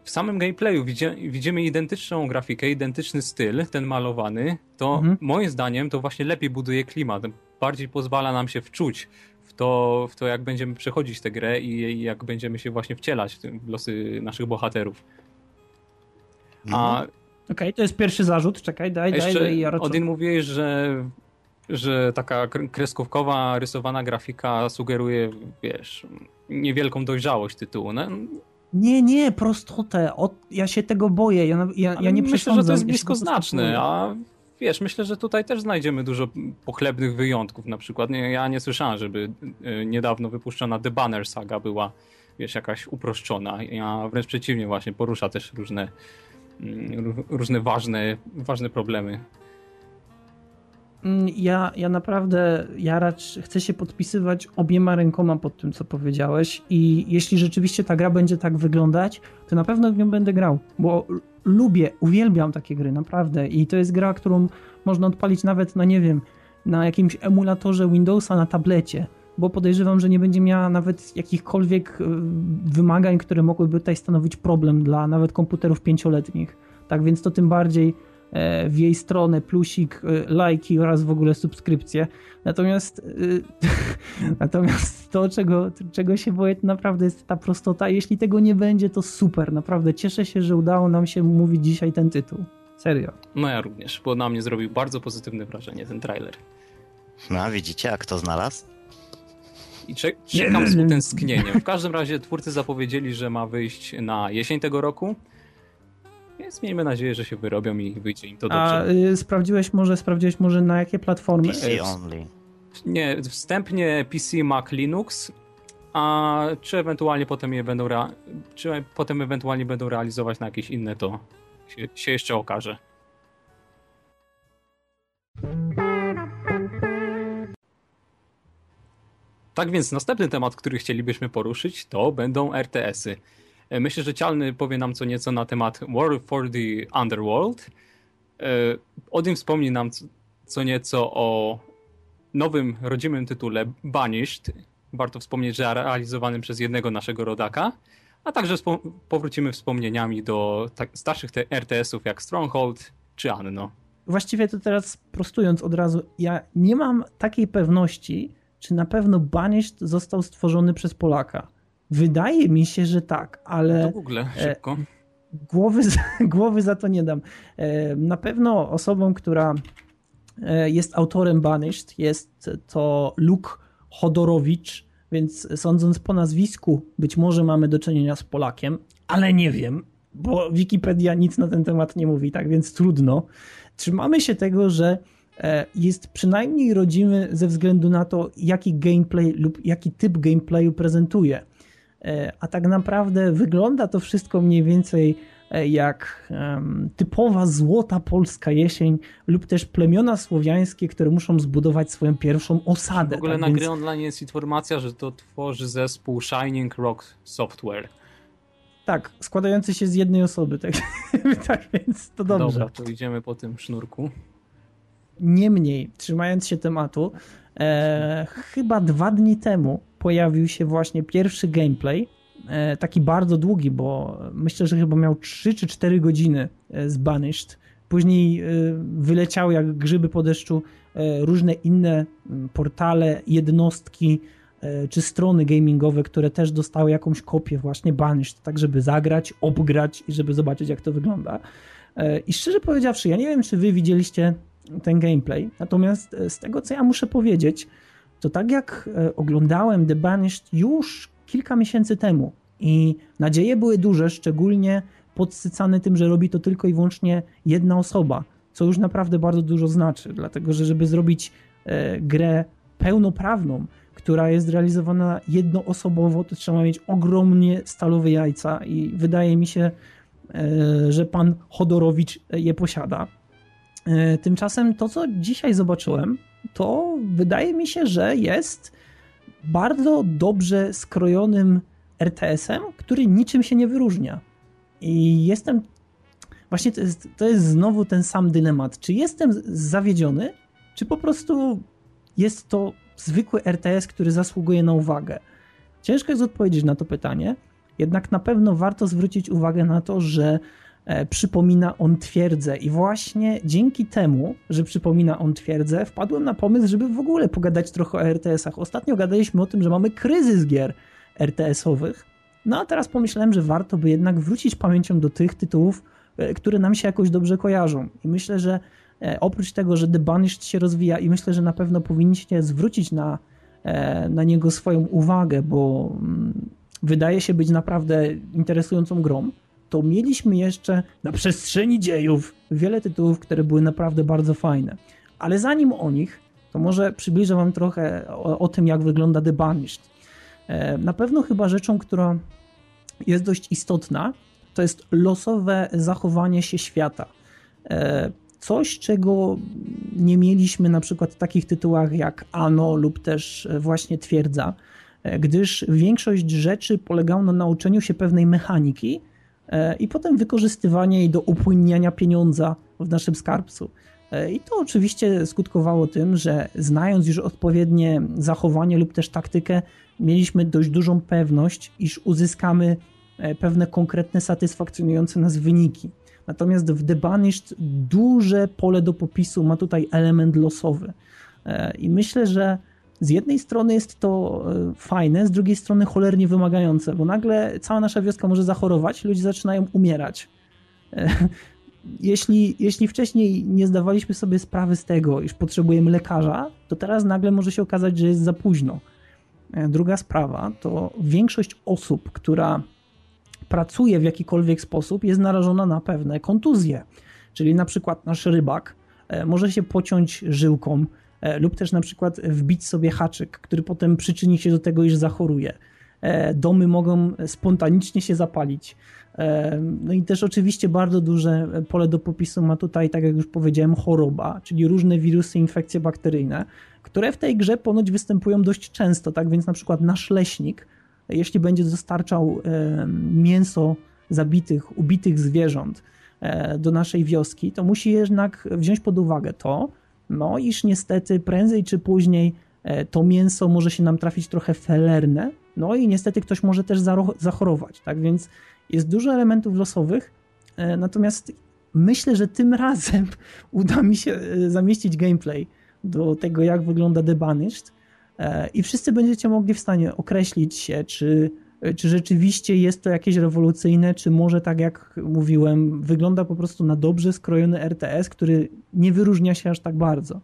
w samym gameplayu widzimy, identyczną grafikę, identyczny styl, ten malowany, to Mhm. moim zdaniem to właśnie lepiej buduje klimat, bardziej pozwala nam się wczuć w to, w to jak będziemy przechodzić tę grę i, i jak będziemy się właśnie wcielać w tym- w losy naszych bohaterów. A Okej, to jest pierwszy zarzut, czekaj, daj, daj, daj, ja Odin mówiłeś, że, że taka kr- kreskówkowa, rysowana grafika sugeruje, wiesz, niewielką dojrzałość tytułu. No, Nie, nie, prostotę, o, ja się tego boję, ja, ja, ja nie myślę, że to jest prostu bliskoznaczne, boję. a wiesz, myślę, że tutaj też znajdziemy dużo pochlebnych wyjątków. Na przykład nie, ja nie słyszałem, żeby y, niedawno wypuszczona The Banner Saga była, wiesz, jakaś uproszczona. Ja wręcz przeciwnie właśnie, porusza też różne, mm, ró- różne ważne, ważne problemy. Mm, Ja, ja naprawdę, Jaracz, chcę się podpisywać obiema rękoma pod tym, co powiedziałeś i jeśli rzeczywiście ta gra będzie tak wyglądać, to na pewno w nią będę grał, bo lubię, uwielbiam takie gry, naprawdę i to jest gra, którą można odpalić nawet na, nie wiem, na jakimś emulatorze Windowsa na tablecie, bo podejrzewam, że nie będzie miała nawet jakichkolwiek y, wymagań, które mogłyby tutaj stanowić problem dla nawet komputerów pięcioletnich. Tak więc to tym bardziej e, w jej stronę plusik, e, lajki oraz w ogóle subskrypcje. Natomiast, y, natomiast to, czego, czego się boję, to naprawdę jest ta prostota. Jeśli tego nie będzie, to super. Naprawdę cieszę się, że udało nam się mówić dzisiaj ten tytuł. Serio. No ja również, bo na mnie zrobił bardzo pozytywne wrażenie ten trailer. no a widzicie, a kto znalazł? I cze- czekam z utęsknieniem. W każdym razie twórcy zapowiedzieli, że ma wyjść na jesień tego roku. Więc miejmy nadzieję, że się wyrobią i wyjdzie im to A dobrze. y, sprawdziłeś może, sprawdziłeś może na jakie platformy? PC e, only. Nie, wstępnie PC, Mac, Linux. a czy ewentualnie potem je będą, rea- czy potem ewentualnie będą realizować na jakieś inne, to się, się jeszcze okaże. Tak więc następny temat, który chcielibyśmy poruszyć, to będą RTS-y. E, Myślę, że Cialny powie nam co nieco na temat War for the Underworld. E, Odin wspomni nam co- co nieco o nowym, rodzimym tytule Banished. Warto wspomnieć, że realizowanym przez jednego naszego rodaka. A także powrócimy wspomnieniami do tak starszych RTS-ów jak Stronghold czy Anno. Właściwie to teraz prostując od razu, ja nie mam takiej pewności, czy na pewno Banished został stworzony przez Polaka. Wydaje mi się, że tak, To ale Google, szybko. głowy, za- głowy za to nie dam. E, Na pewno osobą, która e, jest autorem Banished jest to Luke Chodorowicz, więc sądząc po nazwisku, być może mamy do czynienia z Polakiem, ale nie wiem, bo Wikipedia nic na ten temat nie mówi, tak więc trudno. Trzymamy się tego, że e, jest przynajmniej rodzimy ze względu na to, jaki gameplay lub jaki typ gameplayu prezentuje. E, A tak naprawdę wygląda to wszystko mniej więcej e, jak typowa złota polska jesień lub też plemiona słowiańskie, które muszą zbudować swoją pierwszą osadę. W ogóle tak na więc- gry online jest informacja, że to tworzy zespół Shining Rock Software. Tak, składający się z jednej osoby. Tak, tak więc to dobrze. Dobra, to idziemy po tym sznurku. Niemniej, trzymając się tematu, e, chyba dwa dni temu pojawił się właśnie pierwszy gameplay, e, taki bardzo długi, bo myślę, że chyba miał 3 czy 4 godziny e, z Banished. Później e, wyleciały jak grzyby po deszczu różne inne m, portale, jednostki czy strony gamingowe, które też dostały jakąś kopię właśnie Banished, tak żeby zagrać, obgrać i żeby zobaczyć jak to wygląda. I szczerze powiedziawszy, ja nie wiem, czy wy widzieliście ten gameplay, natomiast z tego, co ja muszę powiedzieć, to tak jak e, oglądałem The Banished już kilka miesięcy temu i nadzieje były duże, szczególnie podsycane tym, że robi to tylko i wyłącznie jedna osoba, co już naprawdę bardzo dużo znaczy, dlatego że żeby zrobić e, grę pełnoprawną, która jest realizowana jednoosobowo, to trzeba mieć ogromnie stalowe jajca i wydaje mi się, e, że pan Chodorowicz je posiada. Tymczasem to, co dzisiaj zobaczyłem, to wydaje mi się, że jest bardzo dobrze skrojonym RTS-em, który niczym się nie wyróżnia. I jestem. Właśnie to jest, to jest znowu ten sam dylemat. Czy jestem zawiedziony, czy po prostu jest to zwykły RTS, który zasługuje na uwagę? Ciężko jest odpowiedzieć na to pytanie, jednak na pewno warto zwrócić uwagę na to, że przypomina on twierdzę. I właśnie dzięki temu, że przypomina on twierdzę, wpadłem na pomysł, żeby w ogóle pogadać trochę o RTS-ach. Ostatnio gadaliśmy o tym, że mamy kryzys gier RTS-owych. No a teraz pomyślałem, że warto by jednak wrócić pamięcią do tych tytułów, e, które nam się jakoś dobrze kojarzą. I myślę, że e, oprócz tego, że The Banished się rozwija i myślę, że na pewno powinniście zwrócić na, e, na niego swoją uwagę, bo mm, wydaje się być naprawdę interesującą grą, to mieliśmy jeszcze na przestrzeni dziejów wiele tytułów, które były naprawdę bardzo fajne. Ale zanim o nich, to może przybliżę wam trochę o, o tym, jak wygląda The Banished. E, Na pewno chyba rzeczą, która jest dość istotna, to jest losowe zachowanie się świata. E, Coś, czego nie mieliśmy na przykład w takich tytułach jak Ano lub też właśnie Twierdza, e, gdyż większość rzeczy polegało na nauczeniu się pewnej mechaniki i potem wykorzystywania jej do upłynniania pieniądza w naszym skarbcu. E, I to oczywiście skutkowało tym, że znając już odpowiednie zachowanie lub też taktykę, mieliśmy dość dużą pewność, iż uzyskamy e, pewne konkretne, satysfakcjonujące nas wyniki. Natomiast w The duże pole do popisu ma tutaj element losowy. E, I myślę, że z jednej strony jest to e, fajne, z drugiej strony cholernie wymagające, bo nagle cała nasza wioska może zachorować, ludzie zaczynają umierać. E, Jeśli, jeśli wcześniej nie zdawaliśmy sobie sprawy z tego, iż potrzebujemy lekarza, to teraz nagle może się okazać, że jest za późno. E, Druga sprawa to większość osób, która pracuje w jakikolwiek sposób, jest narażona na pewne kontuzje. Czyli na przykład nasz rybak może się pociąć żyłką lub też na przykład wbić sobie haczyk, który potem przyczyni się do tego, iż zachoruje. e, domy mogą spontanicznie się zapalić. E, no i też oczywiście bardzo duże pole do popisu ma tutaj, tak jak już powiedziałem, choroba, czyli różne wirusy, infekcje bakteryjne, które w tej grze ponoć występują dość często, tak więc na przykład nasz leśnik, jeśli będzie dostarczał e, mięso zabitych, ubitych zwierząt do naszej wioski, to musi jednak wziąć pod uwagę to, no iż niestety prędzej czy później to mięso może się nam trafić trochę felerne, no i niestety ktoś może też zachorować, tak? Więc jest dużo elementów losowych, e, natomiast myślę, że tym razem uda mi się e, zamieścić gameplay do tego, jak wygląda The Banished e, i wszyscy będziecie mogli w stanie określić się, czy, czy rzeczywiście jest to jakieś rewolucyjne, czy może tak jak mówiłem, wygląda po prostu na dobrze skrojony RTS, który nie wyróżnia się aż tak bardzo.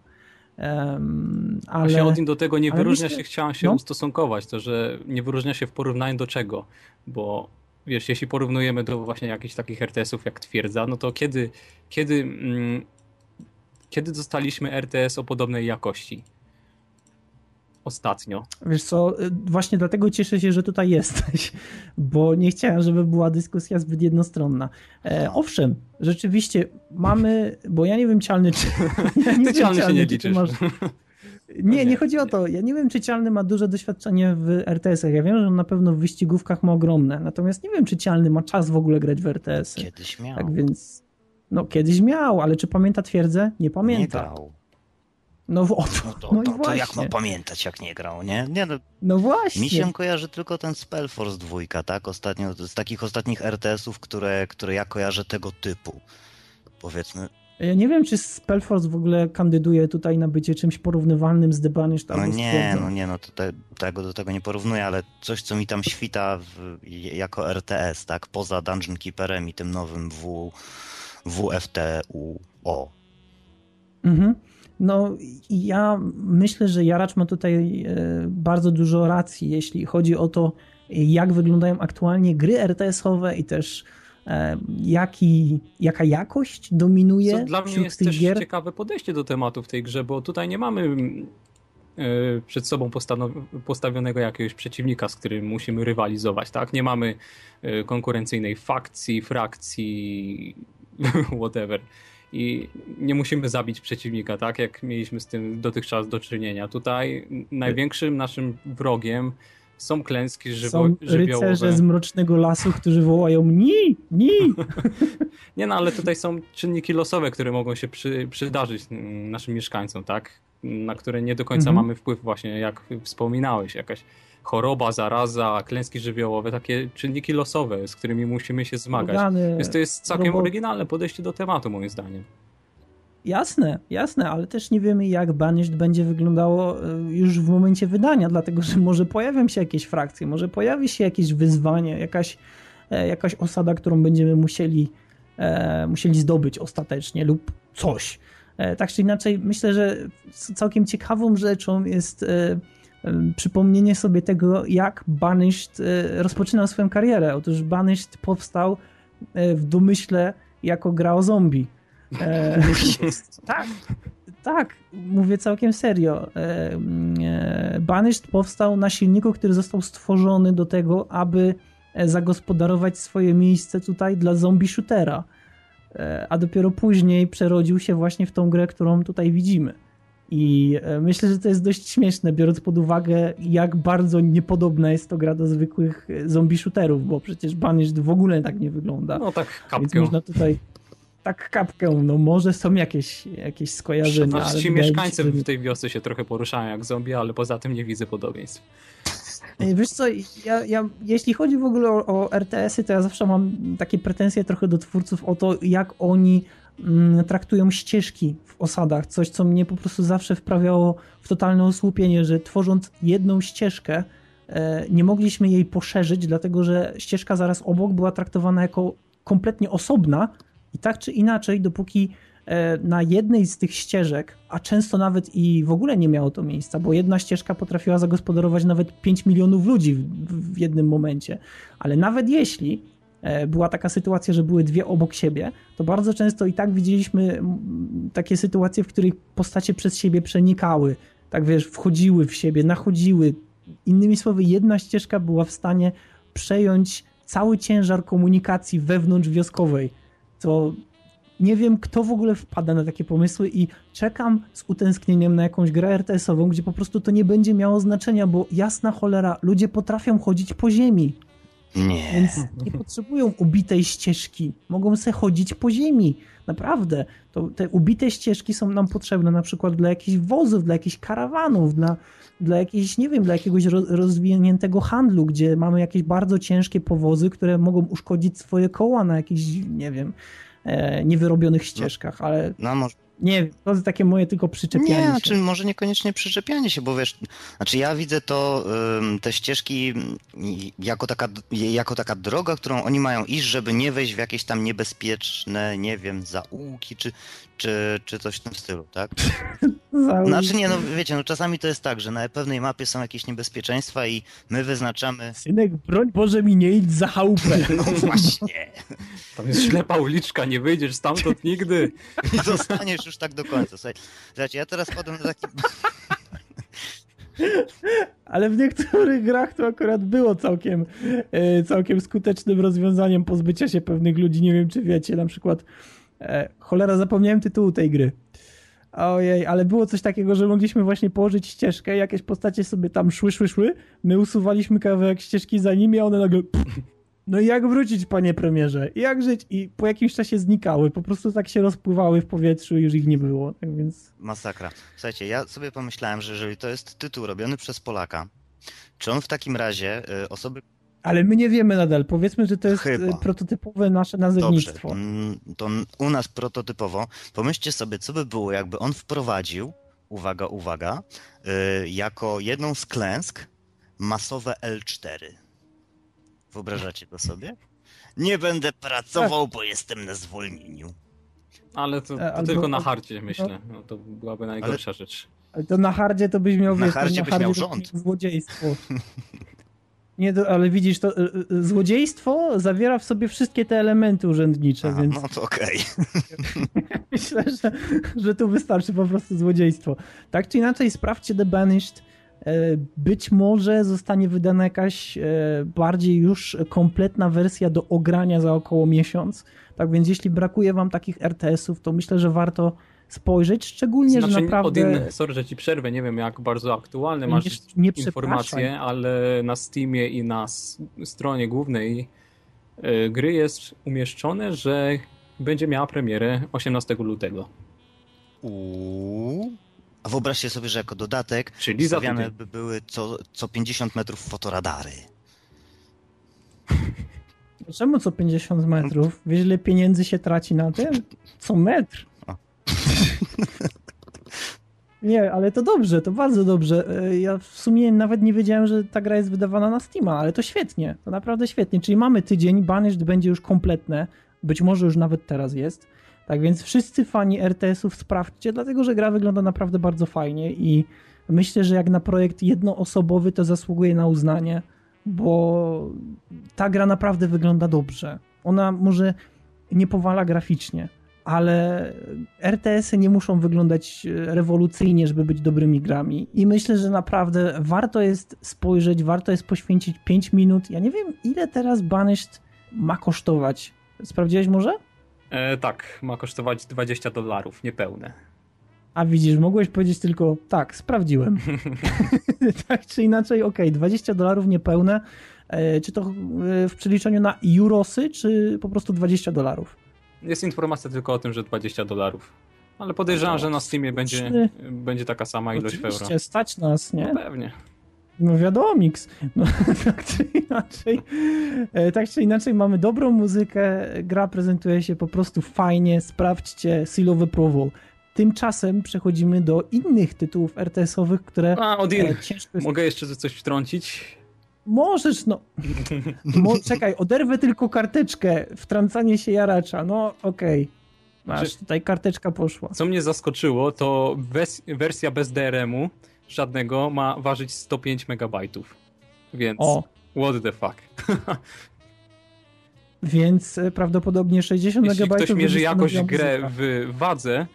Um, ale... Właśnie Odin do tego nie wyróżnia myślę... się, chciałem się no? ustosunkować, to że nie wyróżnia się w porównaniu do czego, bo wiesz, jeśli porównujemy do właśnie jakichś takich RTS-ów jak Twierdza, no to kiedy, kiedy, mm, kiedy dostaliśmy RTS o podobnej jakości? Ostatnio. Wiesz co, y, właśnie dlatego cieszę się, że tutaj jesteś, bo nie chciałem, żeby była dyskusja zbyt jednostronna. E, owszem, rzeczywiście mamy, bo ja nie wiem cialny, czy... Ja nie Ty cialny się nie liczysz. Masz, Nie, nie chodzi o to. Ja nie wiem, czy Cialny ma duże doświadczenie w RTS-ach. Ja wiem, że on na pewno w wyścigówkach ma ogromne. Natomiast nie wiem, czy Cialny ma czas w ogóle grać w RTS-y. Kiedyś miał. Tak więc. No, kiedyś miał, ale czy pamięta twierdzę? Nie pamięta. Nie grał. No, o, no, to, no to, to jak ma pamiętać, jak nie grał, nie? nie no, no właśnie. Mi się kojarzy tylko ten Spellforce 2, tak? Ostatnio, z takich ostatnich RTS-ów, które, które ja kojarzę tego typu. Powiedzmy, ja nie wiem, czy Spellforce w ogóle kandyduje tutaj na bycie czymś porównywalnym z The Banished No nie, no nie, no to te, tego do tego nie porównuję, ale coś, co mi tam świta w, jako RTS, tak? Poza Dungeon Keeperem i tym nowym w, WFTUO. Mhm. No, ja myślę, że Jaracz ma tutaj e, bardzo dużo racji, jeśli chodzi o to, jak wyglądają aktualnie gry RTS-owe i też E, jaki, jaka jakość dominuje Co dla mnie jest też gier. ciekawe podejście do tematu w tej grze, bo tutaj nie mamy e, przed sobą postawionego jakiegoś przeciwnika, z którym musimy rywalizować, tak? Nie mamy konkurencyjnej fakcji, frakcji, whatever. I nie musimy zabić przeciwnika, tak? Jak mieliśmy z tym dotychczas do czynienia. Tutaj największym naszym wrogiem są klęski żywo, Są żywiołowe. rycerze z Mrocznego Lasu, którzy wołają ni, ni. Nie no, ale tutaj są czynniki losowe, które mogą się przy, przydarzyć naszym mieszkańcom, tak? Na które nie do końca mhm. mamy wpływ właśnie, jak wspominałeś, jakaś choroba, zaraza, klęski żywiołowe, takie czynniki losowe, z którymi musimy się zmagać. Organy, Więc to jest całkiem robot... oryginalne podejście do tematu, moim zdaniem. Jasne, jasne, ale też nie wiemy, jak Banished będzie wyglądało e, już w momencie wydania, dlatego że może pojawią się jakieś frakcje, może pojawi się jakieś wyzwanie, jakaś, e, jakaś osada, którą będziemy musieli, e, musieli zdobyć ostatecznie lub coś. Tak czy inaczej, myślę, że całkiem ciekawą rzeczą jest przypomnienie sobie tego, jak Banished rozpoczynał swoją karierę. Otóż Banished powstał w domyśle jako gra o zombie E, tak, tak, mówię całkiem serio. E, e, Banished powstał na silniku, który został stworzony do tego, aby zagospodarować swoje miejsce tutaj dla zombie shootera. E, a dopiero później przerodził się właśnie w tą grę, którą tutaj widzimy. I e, myślę, że to jest dość śmieszne, biorąc pod uwagę, jak bardzo niepodobna jest to gra do zwykłych zombie shooterów, bo przecież Banished w ogóle tak nie wygląda. No tak, kapkę. Więc można tutaj tak kapkę, no może są jakieś, jakieś skojarzenia. Ale ci mieszkańcy się, w tej wiosce się trochę poruszają jak zombie, ale poza tym nie widzę podobieństw. Wiesz co, ja, ja, jeśli chodzi w ogóle o, o RTS-y, to ja zawsze mam takie pretensje trochę do twórców o to, jak oni traktują ścieżki w osadach. Coś, co mnie po prostu zawsze wprawiało w totalne osłupienie, że tworząc jedną ścieżkę, e, nie mogliśmy jej poszerzyć, dlatego że ścieżka zaraz obok była traktowana jako kompletnie osobna, i tak czy inaczej, dopóki e, na jednej z tych ścieżek, a często nawet i w ogóle nie miało to miejsca, bo jedna ścieżka potrafiła zagospodarować nawet 5 milionów ludzi w, w jednym momencie, ale nawet jeśli była taka sytuacja, że były dwie obok siebie, to bardzo często i tak widzieliśmy takie sytuacje, w których postacie przez siebie przenikały, tak wiesz, wchodziły w siebie, nachodziły, innymi słowy, jedna ścieżka była w stanie przejąć cały ciężar komunikacji wewnątrz wioskowej. To nie wiem, kto w ogóle wpada na takie pomysły i czekam z utęsknieniem na jakąś grę RTS-ową, gdzie po prostu to nie będzie miało znaczenia, bo jasna cholera, ludzie potrafią chodzić po ziemi, Nie. więc nie potrzebują ubitej ścieżki. Mogą se chodzić po ziemi. Naprawdę. To te ubite ścieżki są nam potrzebne na przykład dla jakichś wozów, dla jakichś karawanów, dla, dla jakiejś, nie wiem, dla jakiegoś ro- rozwiniętego handlu, gdzie mamy jakieś bardzo ciężkie powozy, które mogą uszkodzić swoje koła na jakichś, nie wiem, e, niewyrobionych ścieżkach, ale No może. Nie to jest takie moje tylko przyczepianie Nie, się. znaczy może niekoniecznie przyczepianie się, bo wiesz, znaczy ja widzę to, te ścieżki jako taka, jako taka droga, którą oni mają iść, żeby nie wejść w jakieś tam niebezpieczne, nie wiem, zaułki czy, czy, czy coś w tym stylu, tak? Znaczy nie, no wiecie, no czasami to jest tak, że na pewnej mapie są jakieś niebezpieczeństwa i my wyznaczamy... Synek, broń Boże mi nie idź za chałupę. No właśnie. Tam jest ślepa uliczka, nie wyjdziesz stamtąd nigdy. I zostaniesz już tak do końca. Słuchaj, słuchajcie, ja teraz padłem na taki... Ale w niektórych grach to akurat było całkiem, e, całkiem skutecznym rozwiązaniem pozbycia się pewnych ludzi. Nie wiem, czy wiecie, na przykład e, cholera, zapomniałem tytułu tej gry. Ojej, ale było coś takiego, że mogliśmy właśnie położyć ścieżkę, jakieś postacie sobie tam szły, szły, szły, my usuwaliśmy kawałek ścieżki za nimi, a one nagle no i jak wrócić, panie premierze? Jak żyć? I po jakimś czasie znikały, po prostu tak się rozpływały w powietrzu i już ich nie było, tak więc... Masakra. Słuchajcie, ja sobie pomyślałem, że jeżeli to jest tytuł robiony przez Polaka, czy on w takim razie y, osoby Ale my nie wiemy nadal. Powiedzmy, że to jest Chyba. e, prototypowe nasze Dobrze, nazewnictwo. mm, to u nas prototypowo. Pomyślcie sobie, co by było, jakby on wprowadził, uwaga, uwaga, y, jako jedną z klęsk masowe L4. Wyobrażacie to sobie? Nie będę pracował, bo jestem na zwolnieniu. Ale to, E, to albo- tylko na hardzie, myślę. No, to byłaby najgorsza rzecz. Ale to na hardzie to byś miał, Na wiesz, to hardzie byś miał rząd. złodziejstwo. Nie, ale widzisz, to e, e, złodziejstwo zawiera w sobie wszystkie te elementy urzędnicze, Aha, więc no to okej. myślę, że, że tu wystarczy po prostu złodziejstwo. Tak czy inaczej, sprawdźcie The Banished. E, Być może zostanie wydana jakaś e, bardziej już kompletna wersja do ogrania za około miesiąc. Tak więc jeśli brakuje wam takich RTS-ów, to myślę, że warto spojrzeć, szczególnie, Znaczy, że naprawdę... od innych, sorry, że ci przerwę, nie wiem jak bardzo aktualne masz Nie- nie informacje, ale na Steamie i na stronie głównej y, gry jest umieszczone, że będzie miała premierę 18 lutego. Uuu. A wyobraźcie sobie, że jako dodatek Czyli stawiane by były co, co 50 metrów fotoradary. Czemu co 50 metrów? Wiesz, ile pieniędzy się traci na tym? Co metr. Nie, ale to dobrze, to bardzo dobrze. E, Ja w sumie nawet nie wiedziałem, że ta gra jest wydawana na Steama, ale to świetnie, to naprawdę świetnie. Czyli mamy tydzień, Banished będzie już kompletne, być może już nawet teraz jest. Tak więc wszyscy fani RTS-ów sprawdźcie, dlatego że gra wygląda naprawdę bardzo fajnie i myślę, że jak na projekt jednoosobowy to zasługuje na uznanie, bo ta gra naprawdę wygląda dobrze. Ona może nie powala graficznie, ale RTS-y nie muszą wyglądać e, rewolucyjnie, żeby być dobrymi grami. I myślę, że naprawdę warto jest spojrzeć, warto jest poświęcić 5 minut. Ja nie wiem, ile teraz Banished ma kosztować. Sprawdziłeś może? E, tak, ma kosztować 20 dolarów, niepełne. A widzisz, mogłeś powiedzieć tylko tak, sprawdziłem. tak czy inaczej, okej, 20 dolarów niepełne. E, Czy to e, w przeliczeniu na eurosy, czy po prostu 20 dolarów? Jest informacja tylko o tym, że 20 dolarów. Ale podejrzewam, że na Steamie będzie, będzie taka sama ilość euro. Oczywiście, stać nas, nie? No pewnie. No wiadomo, mix. No, tak czy inaczej, e, tak czy inaczej mamy dobrą muzykę, gra prezentuje się po prostu fajnie, sprawdźcie Seal of Approval. Tymczasem przechodzimy do innych tytułów RTS-owych, które A, Odin, e, ciężko mogę jeszcze coś wtrącić? Możesz, no. Mo, czekaj, oderwę tylko karteczkę, wtrącanie się jaracza, no okej. Masz, Czy- tutaj karteczka poszła. Co mnie zaskoczyło, to wes- wersja bez DRM-u żadnego ma ważyć 105 megabajtów. Więc O, what the fuck. więc e, prawdopodobnie 60 Jeśli megabajtów ktoś mierzy jakoś grę w wadze,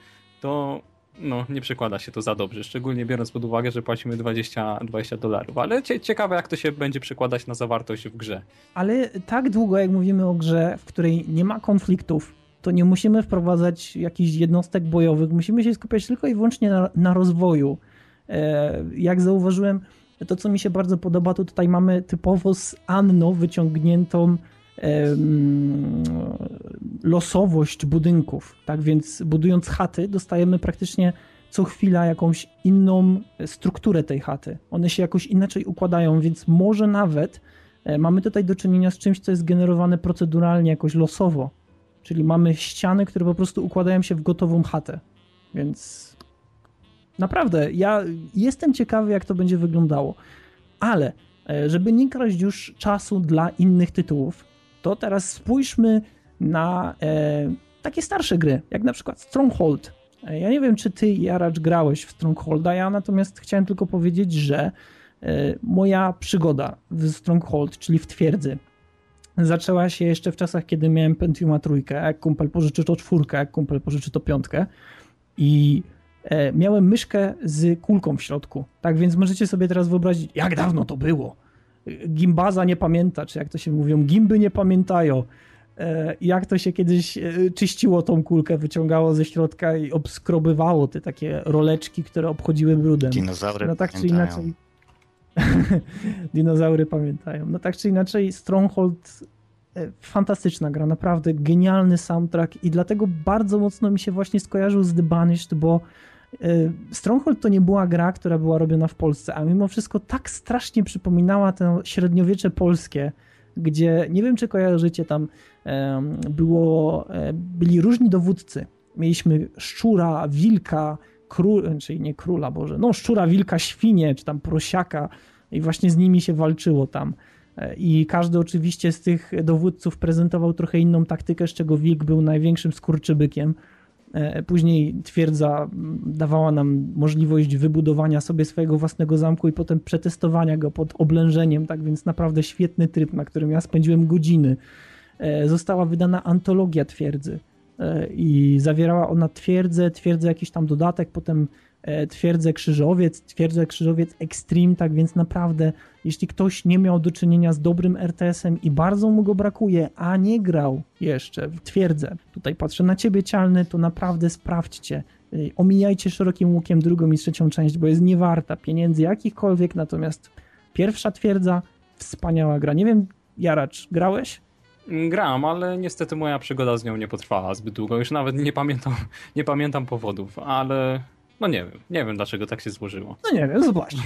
to no, nie przekłada się to za dobrze, szczególnie biorąc pod uwagę, że płacimy 20, 20 dolarów. Ale ciekawe, jak to się będzie przekładać na zawartość w grze. Ale tak długo, jak mówimy o grze, w której nie ma konfliktów, to nie musimy wprowadzać jakichś jednostek bojowych, musimy się skupiać tylko i wyłącznie na, na rozwoju. E, jak zauważyłem, to co mi się bardzo podoba, to tutaj mamy typowo z Anno wyciągniętą losowość budynków. Tak więc budując chaty, dostajemy praktycznie co chwila jakąś inną strukturę tej chaty. One się jakoś inaczej układają, więc może nawet e, mamy tutaj do czynienia z czymś, co jest generowane proceduralnie, jakoś losowo. Czyli mamy ściany, które po prostu układają się w gotową chatę. Więc naprawdę, ja jestem ciekawy, jak to będzie wyglądało. Ale e, żeby nie kraść już czasu dla innych tytułów, to teraz spójrzmy na e, takie starsze gry, jak na przykład Stronghold. E, ja nie wiem, czy ty, Jaracz, grałeś w Strongholda, ja natomiast chciałem tylko powiedzieć, że e, moja przygoda w Stronghold, czyli w twierdzy, zaczęła się jeszcze w czasach, kiedy miałem Pentiuma trójkę, jak kumpel pożyczy to czwórkę, jak kumpel pożyczy to piątkę i e, miałem myszkę z kulką w środku. Tak więc możecie sobie teraz wyobrazić, jak dawno to było. Gimbaza nie pamięta, czy jak to się mówią, gimby nie pamiętają. E, jak to się kiedyś e, czyściło tą kulkę, wyciągało ze środka i obskrobywało te takie roleczki, które obchodziły brudem. Dinozaury no tak pamiętają. czy inaczej. Dinozaury pamiętają. No tak czy inaczej, Stronghold e, fantastyczna gra, naprawdę genialny soundtrack i dlatego bardzo mocno mi się właśnie skojarzył z The Banished, bo Stronghold to nie była gra, która była robiona w Polsce, a mimo wszystko tak strasznie przypominała to średniowiecze polskie, gdzie nie wiem, czy kojarzycie tam było, e, byli różni dowódcy. Mieliśmy szczura, wilka, król, czyli nie króla, Boże, no szczura, wilka, świnie, czy tam prosiaka i właśnie z nimi się walczyło tam. E, I każdy oczywiście z tych dowódców prezentował trochę inną taktykę, z czego wilk był największym skurczybykiem. E, później twierdza dawała nam możliwość wybudowania sobie swojego własnego zamku i potem przetestowania go pod oblężeniem, tak więc naprawdę świetny tryb, na którym ja spędziłem godziny. E, została wydana antologia twierdzy e, i zawierała ona twierdzę, twierdzę jakiś tam dodatek, potem twierdzę Krzyżowiec, twierdzę Krzyżowiec Extreme, tak więc naprawdę, jeśli ktoś nie miał do czynienia z dobrym RTS-em i bardzo mu go brakuje, a nie grał jeszcze w twierdzę, tutaj patrzę na ciebie Cialny, to naprawdę sprawdźcie, e, omijajcie szerokim łukiem drugą i trzecią część, bo jest niewarta pieniędzy jakichkolwiek, natomiast pierwsza twierdza, wspaniała gra. Nie wiem, Jaracz, grałeś? Gram, ale niestety moja przygoda z nią nie potrwała zbyt długo. Już nawet nie pamiętam, nie pamiętam powodów, ale no nie wiem, nie wiem dlaczego tak się złożyło. No nie wiem, zobacz.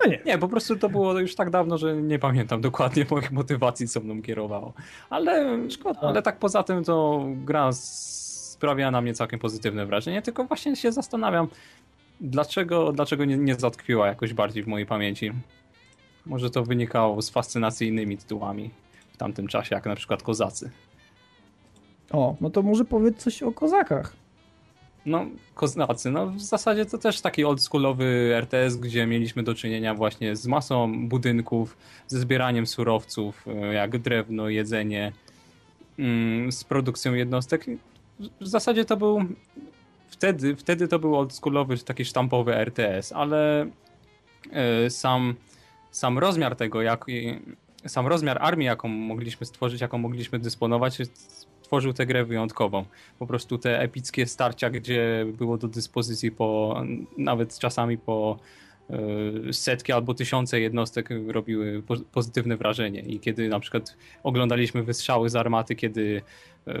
No nie. nie, po prostu to było już tak dawno, że nie pamiętam dokładnie moich motywacji, co mną kierowało. Ale, Szkoda. ale tak poza tym to gra sprawia na mnie całkiem pozytywne wrażenie, tylko właśnie się zastanawiam, dlaczego, dlaczego nie, nie zatkwiła jakoś bardziej w mojej pamięci. Może to wynikało z fascynacyjnymi tytułami w tamtym czasie, jak na przykład Kozacy. O, no to może powiedz coś o Kozakach. No, Koznacy, no w zasadzie to też taki oldschoolowy RTS, gdzie mieliśmy do czynienia właśnie z masą budynków, ze zbieraniem surowców, e, jak drewno, jedzenie, mm, z produkcją jednostek. W zasadzie to był wtedy, wtedy to był oldschoolowy, taki sztampowy RTS, ale e, sam, sam rozmiar tego, jak, sam rozmiar armii, jaką mogliśmy stworzyć, jaką mogliśmy dysponować, tworzył tę grę wyjątkową. Po prostu te epickie starcia, gdzie było do dyspozycji po nawet czasami po e, setki albo tysiące jednostek robiły pozytywne wrażenie i kiedy na przykład oglądaliśmy wystrzały z armaty, kiedy e,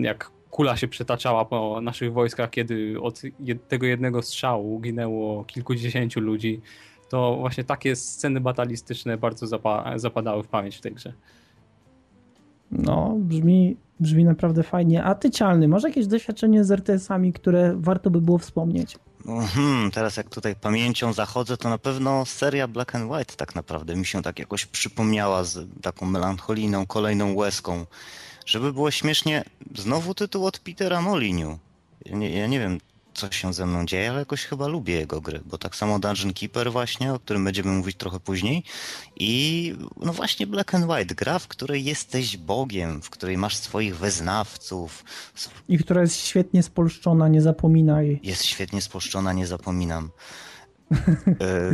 jak kula się przetaczała po naszych wojskach, kiedy od tego jednego strzału ginęło kilkudziesięciu ludzi, to właśnie takie sceny batalistyczne bardzo zapadały w pamięć w tej grze. No, brzmi, brzmi naprawdę fajnie. A ty, Cialny, masz jakieś doświadczenie z RTS-ami, które warto by było wspomnieć? Hmm, teraz jak tutaj pamięcią zachodzę, to na pewno seria Black and White tak naprawdę mi się tak jakoś przypomniała z taką melancholijną, kolejną łezką. Żeby było śmiesznie, znowu tytuł od Petera Moliniu. Ja nie, ja nie wiem, co się ze mną dzieje, ale jakoś chyba lubię jego gry, bo tak samo Dungeon Keeper właśnie, o którym będziemy mówić trochę później i no właśnie Black and White, gra, w której jesteś Bogiem, w której masz swoich wyznawców. I która jest świetnie spolszczona, nie zapominaj. Jest świetnie spolszczona, nie zapominam. E,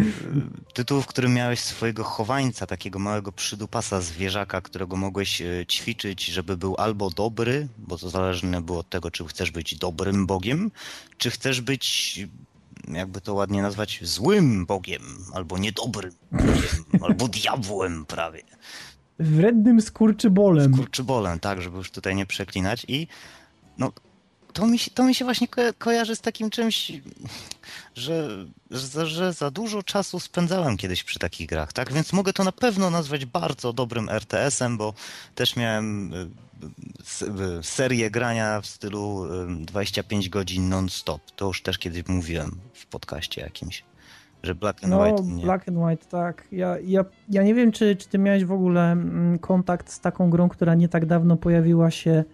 tytuł, w którym miałeś swojego chowańca, takiego małego przydupasa zwierzaka, którego mogłeś e, ćwiczyć, żeby był albo dobry, bo to zależne było od tego, czy chcesz być dobrym Bogiem, czy chcesz być, jakby to ładnie nazwać, złym Bogiem, albo niedobrym Bogiem, albo diabłem prawie. Wrednym skurczybolem. Skurczybolem, tak, żeby już tutaj nie przeklinać i no to mi się, to mi się właśnie ko kojarzy z takim czymś, że, że, że, za dużo czasu spędzałem kiedyś przy takich grach, tak? Więc mogę to na pewno nazwać bardzo dobrym RTS-em, bo też miałem y, y, serię grania w stylu 25 godzin non-stop. To już też kiedyś mówiłem w podcaście jakimś. Że Black and no, White. Nie. Black and White, tak. Ja, ja, ja nie wiem, czy, czy ty miałeś w ogóle mm, kontakt z taką grą, która nie tak dawno pojawiła się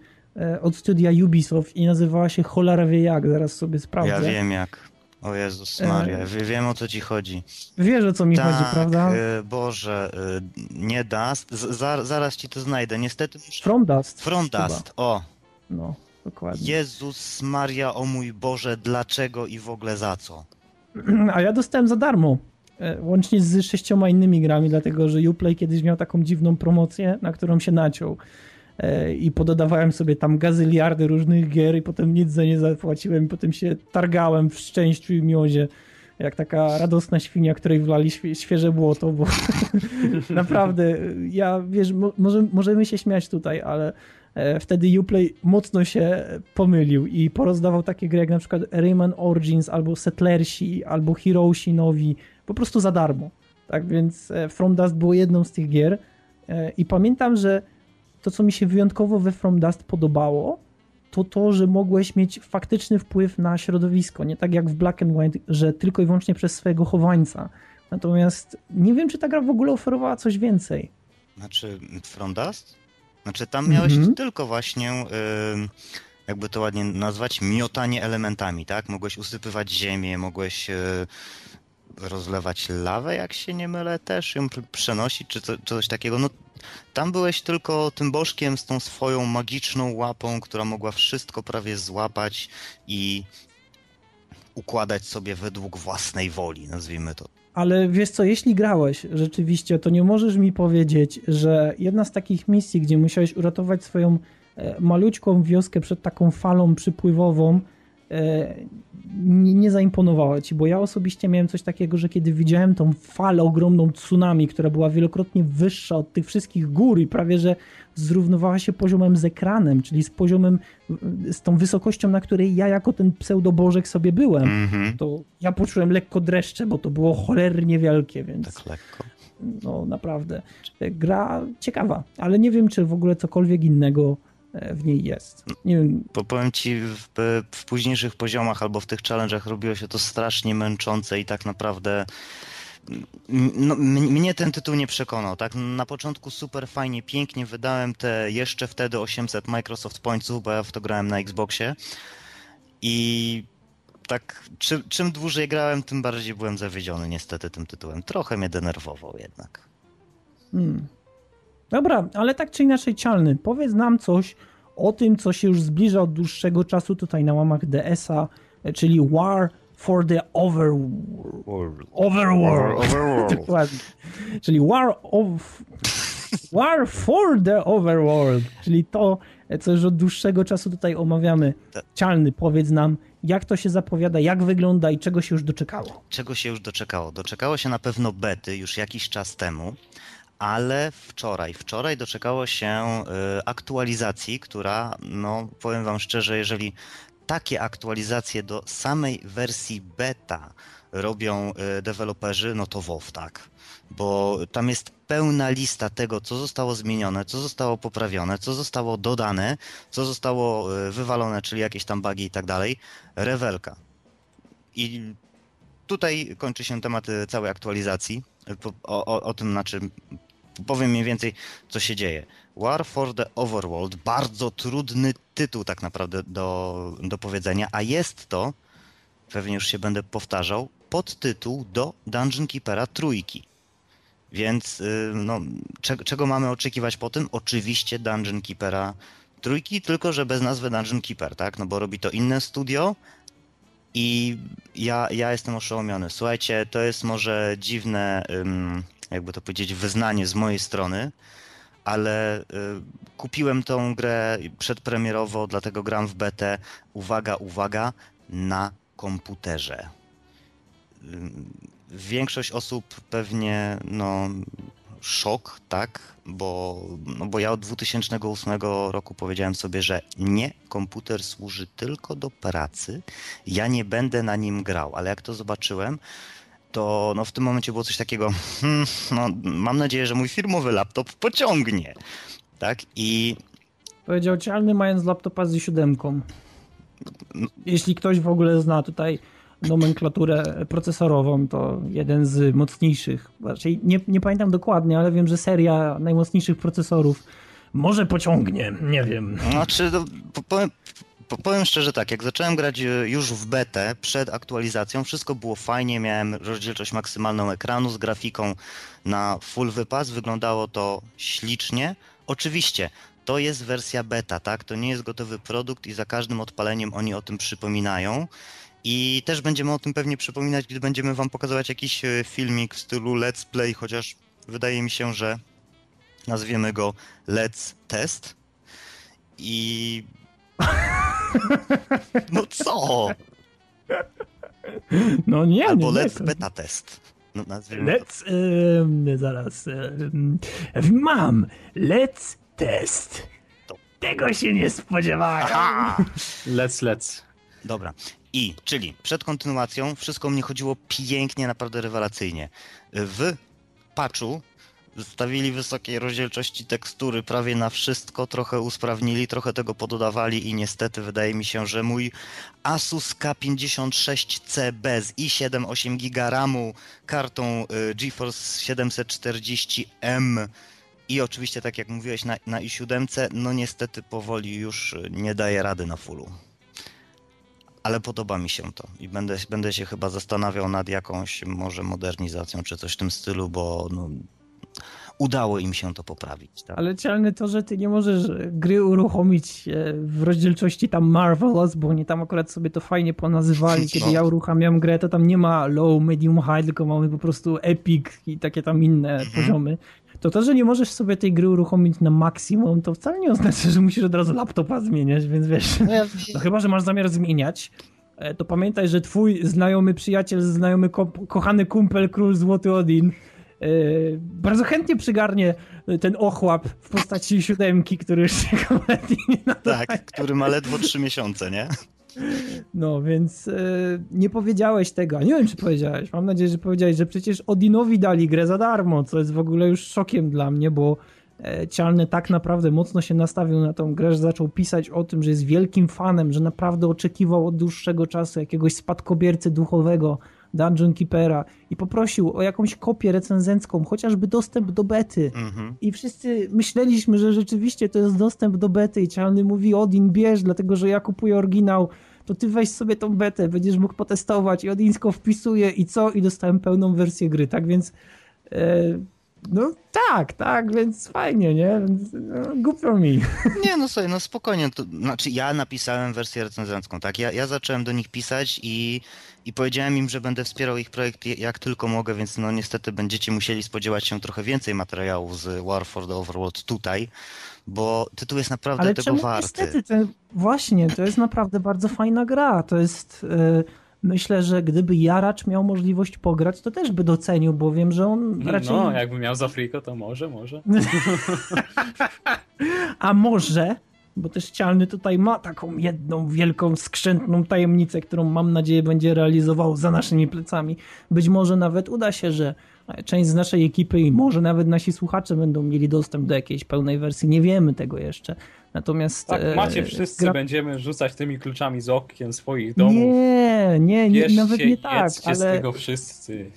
od studia Ubisoft i nazywała się Cholera wie jak, zaraz sobie sprawdzę. Ja wiem jak. O Jezus Maria, e... wiem o co ci chodzi. Wiesz o co mi tak, chodzi, prawda? E, Boże, e, nie Dust, zaraz ci to znajdę, niestety... From Dust. From Dust, o. No, dokładnie. Jezus Maria, o mój Boże, dlaczego i w ogóle za co? A ja dostałem za darmo. Łącznie z sześcioma innymi grami, dlatego że Uplay kiedyś miał taką dziwną promocję, na którą się naciął. E, i pododawałem sobie tam gazyliardy różnych gier i potem nic za nie zapłaciłem i potem się targałem w szczęściu i miozie jak taka radosna świnia, której wlali świeże błoto, bo naprawdę, ja wiesz, może, możemy się śmiać tutaj, ale e, wtedy Uplay mocno się pomylił i porozdawał takie gry jak na przykład Rayman Origins, albo Settlersi, albo Heroesi nowi, po prostu za darmo. Tak więc e, From Dust było jedną z tych gier i pamiętam, że to, co mi się wyjątkowo we From Dust podobało, to to, że mogłeś mieć faktyczny wpływ na środowisko. Nie tak jak w Black and White, że tylko i wyłącznie przez swojego chowańca. Natomiast nie wiem, czy ta gra w ogóle oferowała coś więcej. Znaczy, From Dust? Znaczy, tam miałeś -hmm. tylko właśnie, yy, jakby to ładnie nazwać, miotanie elementami, tak? Mogłeś usypywać ziemię, mogłeś. Yy rozlewać lawę, jak się nie mylę, też ją przenosić, czy, co, czy coś takiego. No, tam byłeś tylko tym bożkiem z tą swoją magiczną łapą, która mogła wszystko prawie złapać i układać sobie według własnej woli, nazwijmy to. Ale wiesz co, jeśli grałeś rzeczywiście, to nie możesz mi powiedzieć, że jedna z takich misji, gdzie musiałeś uratować swoją e, malućką wioskę przed taką falą przypływową, nie, nie zaimponowała ci, bo ja osobiście miałem coś takiego, że kiedy widziałem tą falę ogromną tsunami, która była wielokrotnie wyższa od tych wszystkich gór i prawie, że zrównowała się poziomem z ekranem, czyli z poziomem, z tą wysokością, na której ja jako ten pseudobożek sobie byłem, mm -hmm. to ja poczułem lekko dreszcze, bo to było cholernie wielkie, więc... Tak lekko. No naprawdę. Gra ciekawa, ale nie wiem, czy w ogóle cokolwiek innego w niej jest. Nie wiem. Bo powiem ci, w, w późniejszych poziomach albo w tych challenge'ach robiło się to strasznie męczące i tak naprawdę no, mnie ten tytuł nie przekonał, tak? Na początku super fajnie, pięknie wydałem te jeszcze wtedy 800 Microsoft Pointsów, bo ja w to grałem na Xboxie i tak czym, czym dłużej grałem, tym bardziej byłem zawiedziony niestety tym tytułem. Trochę mnie denerwował jednak. Hmm. Dobra, ale tak czy inaczej, Cialny, powiedz nam coś o tym, co się już zbliża od dłuższego czasu tutaj na łamach DS-a, czyli War for the Overworld. Overworld. Overworld. Dokładnie. czyli War of... War for the Overworld, czyli to, co już od dłuższego czasu tutaj omawiamy. Cialny, powiedz nam, jak to się zapowiada, jak wygląda i czego się już doczekało? Czego się już doczekało? Doczekało się na pewno bety już jakiś czas temu ale wczoraj, wczoraj doczekało się y, aktualizacji, która, no powiem wam szczerze, jeżeli takie aktualizacje do samej wersji beta robią y, deweloperzy, no to WoW tak. Bo tam jest pełna lista tego, co zostało zmienione, co zostało poprawione, co zostało dodane, co zostało y, wywalone, czyli jakieś tam bugi i tak dalej. Rewelka. I tutaj kończy się temat całej aktualizacji. O, o, o tym, znaczy powiem mniej więcej, co się dzieje. War for the Overworld, bardzo trudny tytuł tak naprawdę do, do powiedzenia, a jest to pewnie już się będę powtarzał, podtytuł do Dungeon Keepera trójki. Więc y, no, czego, czego mamy oczekiwać po tym? Oczywiście Dungeon Keepera trójki, tylko że bez nazwy Dungeon Keeper, tak? No bo robi to inne studio i ja, ja jestem oszołomiony. Słuchajcie, to jest może dziwne, jakby to powiedzieć, wyznanie z mojej strony, ale y, kupiłem tą grę przedpremierowo, dlatego gram w betę. Uwaga, uwaga, na komputerze. Większość osób pewnie no, szok, tak? Bo, no bo ja od 2008 roku powiedziałem sobie, że nie, komputer służy tylko do pracy, ja nie będę na nim grał, ale jak to zobaczyłem, to no w tym momencie było coś takiego, hmm, no mam nadzieję, że mój firmowy laptop pociągnie, tak? I Powiedział cialny mając laptopa z siódemką. Jeśli ktoś w ogóle zna tutaj nomenklaturę procesorową, to jeden z mocniejszych, raczej nie, nie pamiętam dokładnie, ale wiem, że seria najmocniejszych procesorów może pociągnie, nie wiem. Znaczy, no, po- powiem, po- powiem szczerze tak, jak zacząłem grać e, już w betę przed aktualizacją, wszystko było fajnie, miałem rozdzielczość maksymalną ekranu z grafiką na full wypas, wyglądało to ślicznie. Oczywiście, to jest wersja beta, tak? To nie jest gotowy produkt i za każdym odpaleniem oni o tym przypominają. I też będziemy o tym pewnie przypominać, gdy będziemy wam pokazywać jakiś e, filmik w stylu let's play, chociaż wydaje mi się, że nazwiemy go let's test. I. No co? No nie, Albo nie, let's nie. beta test. No, nazwijmy to. Let's, em, zaraz, em, mam, let's test. Tego się nie spodziewałem. Aha! Let's, let's. Dobra. I, czyli przed kontynuacją wszystko mnie chodziło pięknie, naprawdę rewelacyjnie. W patchu zostawili wysokiej rozdzielczości tekstury prawie na wszystko, trochę usprawnili, trochę tego pododawali i niestety wydaje mi się, że mój Asus K56C bez i7 8 GB RAMu, kartą y, GeForce 740M i oczywiście tak jak mówiłeś na, na i7, no niestety powoli już nie daje rady na fullu. Ale podoba mi się to i będę, będę się chyba zastanawiał nad jakąś może modernizacją czy coś w tym stylu, bo no, udało im się to poprawić. Tak? Ale cialne to, że ty nie możesz gry uruchomić e, w rozdzielczości tam Marvelous, bo oni tam akurat sobie to fajnie ponazywali. Kiedy No. ja uruchamiam grę, to tam nie ma low, medium, high, tylko mamy po prostu epic i takie tam inne Mhm. poziomy. To to, że nie możesz sobie tej gry uruchomić na maksimum, to wcale nie oznacza, że musisz od razu laptopa zmieniać, więc wiesz. No chyba, że masz zamiar zmieniać, e, to pamiętaj, że twój znajomy przyjaciel, znajomy ko kochany kumpel, król Złoty Odin e, bardzo chętnie przygarnie ten ochłap w postaci siódemki, który już się kompletnie nie nadaje. Tak, który ma ledwo 3 miesiące, nie? No, więc e, nie powiedziałeś tego. Nie wiem, czy powiedziałeś. Mam nadzieję, że powiedziałeś, że przecież Odinowi dali grę za darmo, co jest w ogóle już szokiem dla mnie, bo e, Cialny tak naprawdę mocno się nastawił na tą grę, że zaczął pisać o tym, że jest wielkim fanem, że naprawdę oczekiwał od dłuższego czasu jakiegoś spadkobiercy duchowego Dungeon Keepera i poprosił o jakąś kopię recenzencką, chociażby dostęp do bety. Mhm. I wszyscy myśleliśmy, że rzeczywiście to jest dostęp do bety i Cialny mówi Odin bierz, dlatego że ja kupuję oryginał, to ty weź sobie tą betę, będziesz mógł potestować i Odinsko wpisuje i co? I dostałem pełną wersję gry, tak więc e, no tak, tak, więc fajnie, nie? No, głupio mi. Nie, no sobie, no spokojnie. To, znaczy ja napisałem wersję recenzencką, tak? Ja, ja zacząłem do nich pisać i, i powiedziałem im, że będę wspierał ich projekt je- jak tylko mogę, więc no niestety będziecie musieli spodziewać się trochę więcej materiałów z War for the Overworld tutaj, bo tytuł jest naprawdę Ale tego czemu warty. niestety, to, właśnie, to jest naprawdę bardzo fajna gra, to jest... E, Myślę, że gdyby Jaracz miał możliwość pograć, to też by docenił, bo wiem, że on raczej... No, jakby miał za friko, to może, może. A może, bo też Cialny tutaj ma taką jedną wielką, skrzętną tajemnicę, którą mam nadzieję będzie realizował za naszymi plecami. Być może nawet uda się, że część z naszej ekipy i może nawet nasi słuchacze będą mieli dostęp do jakiejś pełnej wersji. Nie wiemy tego jeszcze. Natomiast. Tak, e, macie wszyscy, gra- będziemy rzucać tymi kluczami z okien swoich domów. Nie, nie, nie Bierzcie, nawet nie tak, jedzcie z ale tego wszyscy.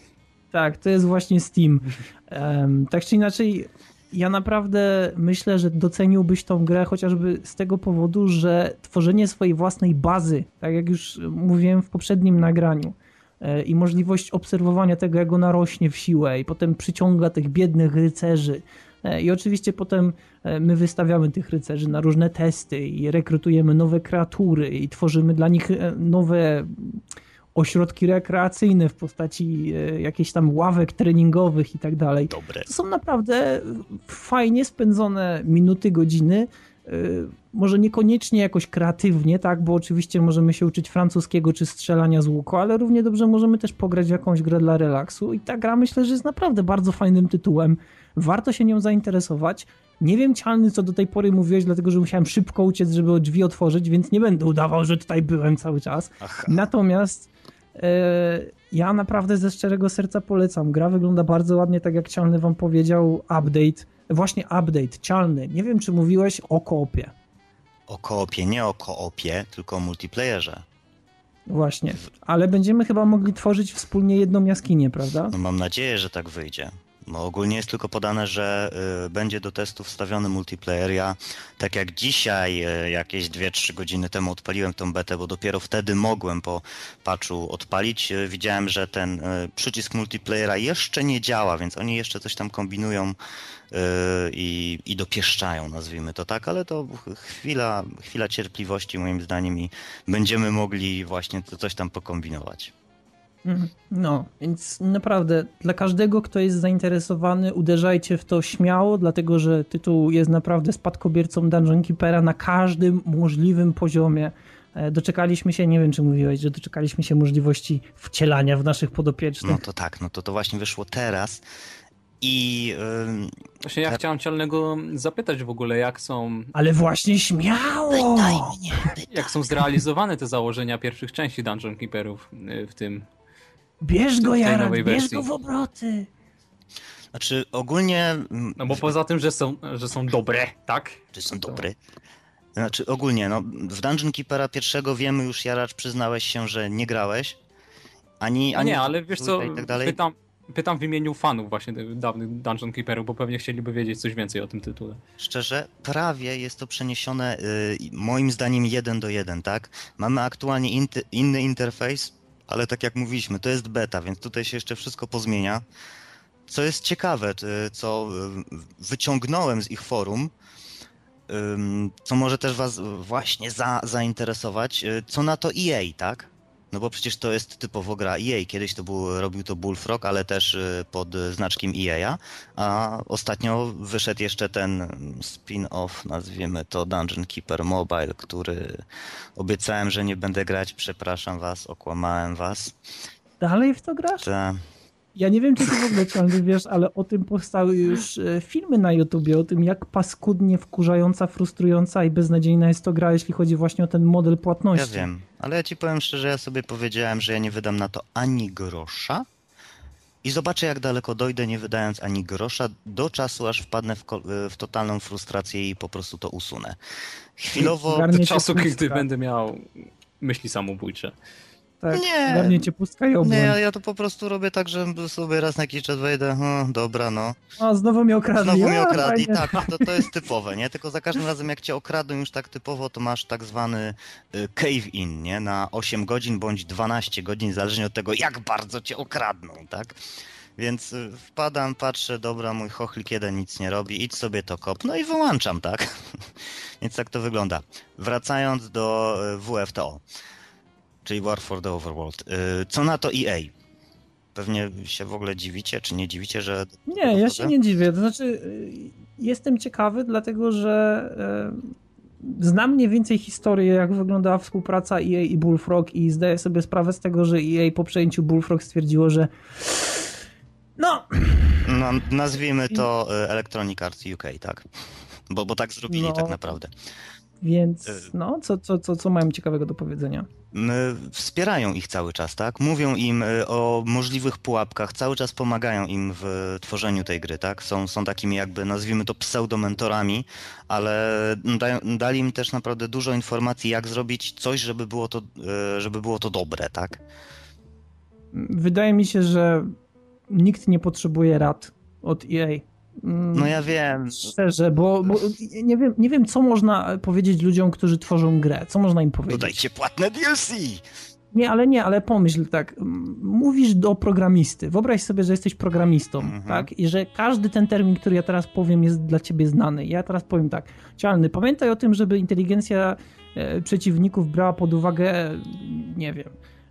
tak, to jest właśnie Steam. Em, tak czy inaczej, ja naprawdę myślę, że doceniłbyś tą grę chociażby z tego powodu, że tworzenie swojej własnej bazy, tak jak już mówiłem w poprzednim nagraniu, e, i możliwość obserwowania tego, jak ona rośnie w siłę i potem przyciąga tych biednych rycerzy. E, I oczywiście potem e, my wystawiamy tych rycerzy na różne testy i rekrutujemy nowe kreatury i tworzymy dla nich nowe ośrodki rekreacyjne w postaci e, jakichś tam ławek treningowych i tak dalej. Dobre. To są naprawdę fajnie spędzone minuty, godziny. Może niekoniecznie jakoś kreatywnie, tak, bo oczywiście możemy się uczyć francuskiego czy strzelania z łuku, ale równie dobrze możemy też pograć w jakąś grę dla relaksu i ta gra myślę, że jest naprawdę bardzo fajnym tytułem. Warto się nią zainteresować. Nie wiem, Cialny, co do tej pory mówiłeś, dlatego że musiałem szybko uciec, żeby drzwi otworzyć, więc nie będę udawał, że tutaj byłem cały czas. Aha. Natomiast E, ja naprawdę ze szczerego serca polecam. Gra wygląda bardzo ładnie, tak jak Cialny wam powiedział, update. Właśnie update, Cialny. Nie wiem, czy mówiłeś o koopie. O koopie, nie o koopie, tylko o multiplayerze. Właśnie, ale będziemy chyba mogli tworzyć wspólnie jedną jaskinię, prawda? No mam nadzieję, że tak wyjdzie. Bo ogólnie jest tylko podane, że y, będzie do testu wstawiony multiplayer. Ja, tak jak dzisiaj, y, jakieś 2-3 godziny temu odpaliłem tą betę, bo dopiero wtedy mogłem po patchu odpalić. Y, widziałem, że ten y, przycisk multiplayera jeszcze nie działa, więc oni jeszcze coś tam kombinują y, i, i dopieszczają, nazwijmy to tak, ale to chwila, chwila cierpliwości moim zdaniem i będziemy mogli właśnie coś tam pokombinować. Mhm. No, więc naprawdę dla każdego, kto jest zainteresowany, uderzajcie w to śmiało, dlatego że tytuł jest naprawdę spadkobiercą Dungeon Keepera na każdym możliwym poziomie. E, doczekaliśmy się, nie wiem czy mówiłeś, że doczekaliśmy się możliwości wcielania w naszych podopiecznych. No to tak, no to to właśnie wyszło teraz. I. Yy, właśnie ja chciałem Cialnego zapytać w ogóle, jak są. Ale właśnie śmiało! Pytaj mnie, pytaj. Jak są zrealizowane te założenia pierwszych części Dungeon Keeperów y, w tym Bierz go, Jaran, bierz go w obroty. Znaczy ogólnie... No bo poza tym, że są, że są dobre, tak? Że są dobre. Znaczy ogólnie, no w Dungeon Keepera pierwszego wiemy już, Jaracz, przyznałeś się, że nie grałeś. Ani, ani nie, ale wiesz co, tak pytam, pytam w imieniu fanów właśnie dawnych Dungeon Keeperów, bo pewnie chcieliby wiedzieć coś więcej o tym tytule. Szczerze, prawie jest to przeniesione y, moim zdaniem jeden do jeden, tak? Mamy aktualnie inty, inny interfejs, ale tak jak mówiliśmy, to jest beta, więc tutaj się jeszcze wszystko pozmienia. Co jest ciekawe, co wyciągnąłem z ich forum, co może też Was właśnie za, zainteresować, y, co na to EA, tak? No bo przecież to jest typowo gra EA. Kiedyś to był, robił to Bullfrog, ale też y, pod znaczkiem EA, a ostatnio wyszedł jeszcze ten spin-off, nazwijmy to Dungeon Keeper Mobile, który obiecałem, że nie będę grać, przepraszam was, okłamałem was. Dalej w to grasz? Tak. Ja nie wiem, czy ty w ogóle ciągle wiesz, ale o tym powstały już e, filmy na YouTubie, o tym jak paskudnie wkurzająca, frustrująca i beznadziejna jest to gra, jeśli chodzi właśnie o ten model płatności. Ja wiem, ale ja ci powiem szczerze, ja sobie powiedziałem, że ja nie wydam na to ani grosza i zobaczę jak daleko dojdę, nie wydając ani grosza, do czasu aż wpadnę w, w totalną frustrację i po prostu to usunę. Chwilowo... Do czasu, kiedy będę miał myśli samobójcze. Tak, nie. Dla mnie cię puskają. Nie, ja, ja to po prostu robię tak, że sobie raz na jakiś czas wejdę, hm, dobra, no. A, znowu mnie okradli. Znowu mnie okradli, tak, to, to jest typowe, nie? Tylko za każdym razem jak cię okradną już tak typowo, to masz tak zwany y, cave-in, nie? Na 8 godzin bądź 12 godzin, zależnie od tego, jak bardzo cię okradną, tak? Więc y, wpadam, patrzę, dobra, mój chochlik jeden nic nie robi, idź sobie to kop, no i wyłączam, tak? Więc tak to wygląda. Wracając do y, WFTO czyli War for the Overworld. Y, co na to EA? Pewnie się w ogóle dziwicie, czy nie dziwicie, że... Nie, ja się nie dziwię. To znaczy, y, jestem ciekawy, dlatego że y, znam mniej więcej historię, jak wyglądała współpraca EA i Bullfrog i zdaję sobie sprawę z tego, że EA po przejęciu Bullfrog stwierdziło, że no... no nazwijmy to Electronic Arts UK, tak? Bo, bo tak zrobili no, tak naprawdę. Więc no, co, co, co, co mają ciekawego do powiedzenia? wspierają ich cały czas, tak? Mówią im y, o możliwych pułapkach, cały czas pomagają im w tworzeniu tej gry, tak? Są, są takimi jakby, nazwijmy to pseudomentorami, ale da, dali im też naprawdę dużo informacji, jak zrobić coś, żeby było to, żeby było to dobre, tak? Wydaje mi się, że nikt nie potrzebuje rad od EA. No ja wiem. Szczerze, bo, bo nie, wiem, nie wiem, co można powiedzieć ludziom, którzy tworzą grę. Co można im powiedzieć? Dodajcie płatne DLC! Nie, ale nie, ale pomyśl tak. Mówisz do programisty. Wyobraź sobie, że jesteś programistą, Mhm. tak? I że każdy ten termin, który ja teraz powiem, jest dla ciebie znany. Ja teraz powiem tak. Cialny, pamiętaj o tym, żeby inteligencja e, przeciwników brała pod uwagę, e, nie wiem,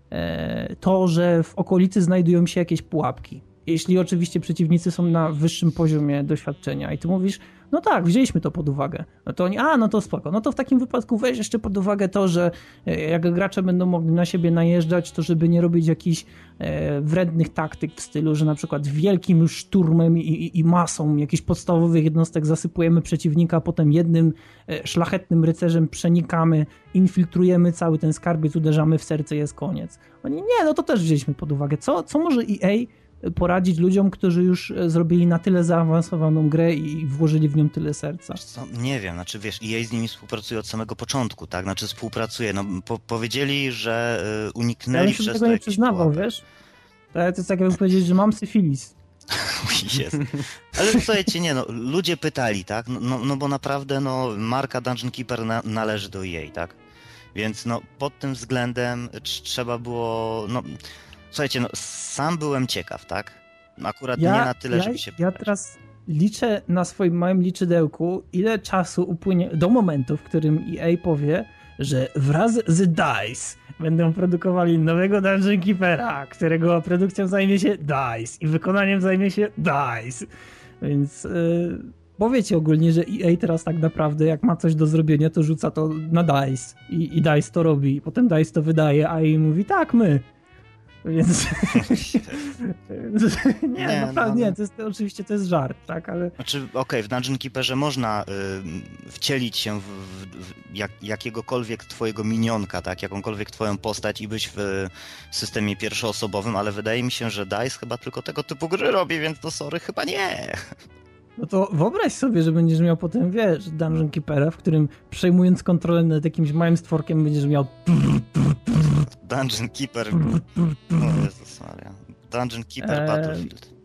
e, to, że w okolicy znajdują się jakieś pułapki. Jeśli oczywiście przeciwnicy są na wyższym poziomie doświadczenia i ty mówisz, no tak, wzięliśmy to pod uwagę. No to oni, a no to spoko. No to w takim wypadku weź jeszcze pod uwagę to, że e, jak gracze będą mogli na siebie najeżdżać, to żeby nie robić jakichś e, wrednych taktyk w stylu, że na przykład wielkim szturmem i, i, i masą jakichś podstawowych jednostek zasypujemy przeciwnika, a potem jednym e, szlachetnym rycerzem przenikamy, infiltrujemy cały ten skarbiec, uderzamy w serce jest koniec. Oni, nie, no to też wzięliśmy pod uwagę. Co, co może EA poradzić ludziom, którzy już e, zrobili na tyle zaawansowaną grę i włożyli w nią tyle serca. Co, nie wiem, znaczy wiesz, EA z nimi współpracuje od samego początku, tak? Znaczy współpracuje. No, po, powiedzieli, że y, uniknęli Ja przez tego to nie przyznawał, pułapek. wiesz? To to jest tak jakby powiedzieć, że mam syfilis. Jest. Ale słuchajcie, nie no, ludzie pytali, tak? No, no, no bo naprawdę, no, marka Dungeon Keeper na, należy do EA, tak? Więc no, pod tym względem trz- trzeba było, no, słuchajcie, no, sam byłem ciekaw, tak? Akurat nie na tyle, ja, żeby się Ja teraz liczę na swoim małym liczydełku, ile czasu upłynie do momentu, w którym EA powie, że wraz z DICE będą produkowali nowego Dungeon Keepera, którego produkcją zajmie się DICE i wykonaniem zajmie się DICE. Więc yy, powiecie ogólnie, że EA teraz tak naprawdę jak ma coś do zrobienia, to rzuca to na DICE i, i DICE to robi. I potem DICE to wydaje, a EA mówi tak, my. Więc nie, Nie, naprawdę no. nie, to jest, to oczywiście to jest żart, tak, ale Znaczy, okej, w Dungeon Keeperze można y, wcielić się w, w, jak, jakiegokolwiek twojego minionka, tak, jakąkolwiek twoją postać i być w y, systemie pierwszoosobowym, ale wydaje mi się, że DICE chyba tylko tego typu gry robi, więc to sorry, chyba nie. no to wyobraź sobie, że będziesz miał potem, wiesz, Dungeon Keepera, w którym przejmując kontrolę nad jakimś małym stworkiem będziesz miał Dungeon Keeper, o Jezus Maria. Dungeon Keeper Eee, Battlefield.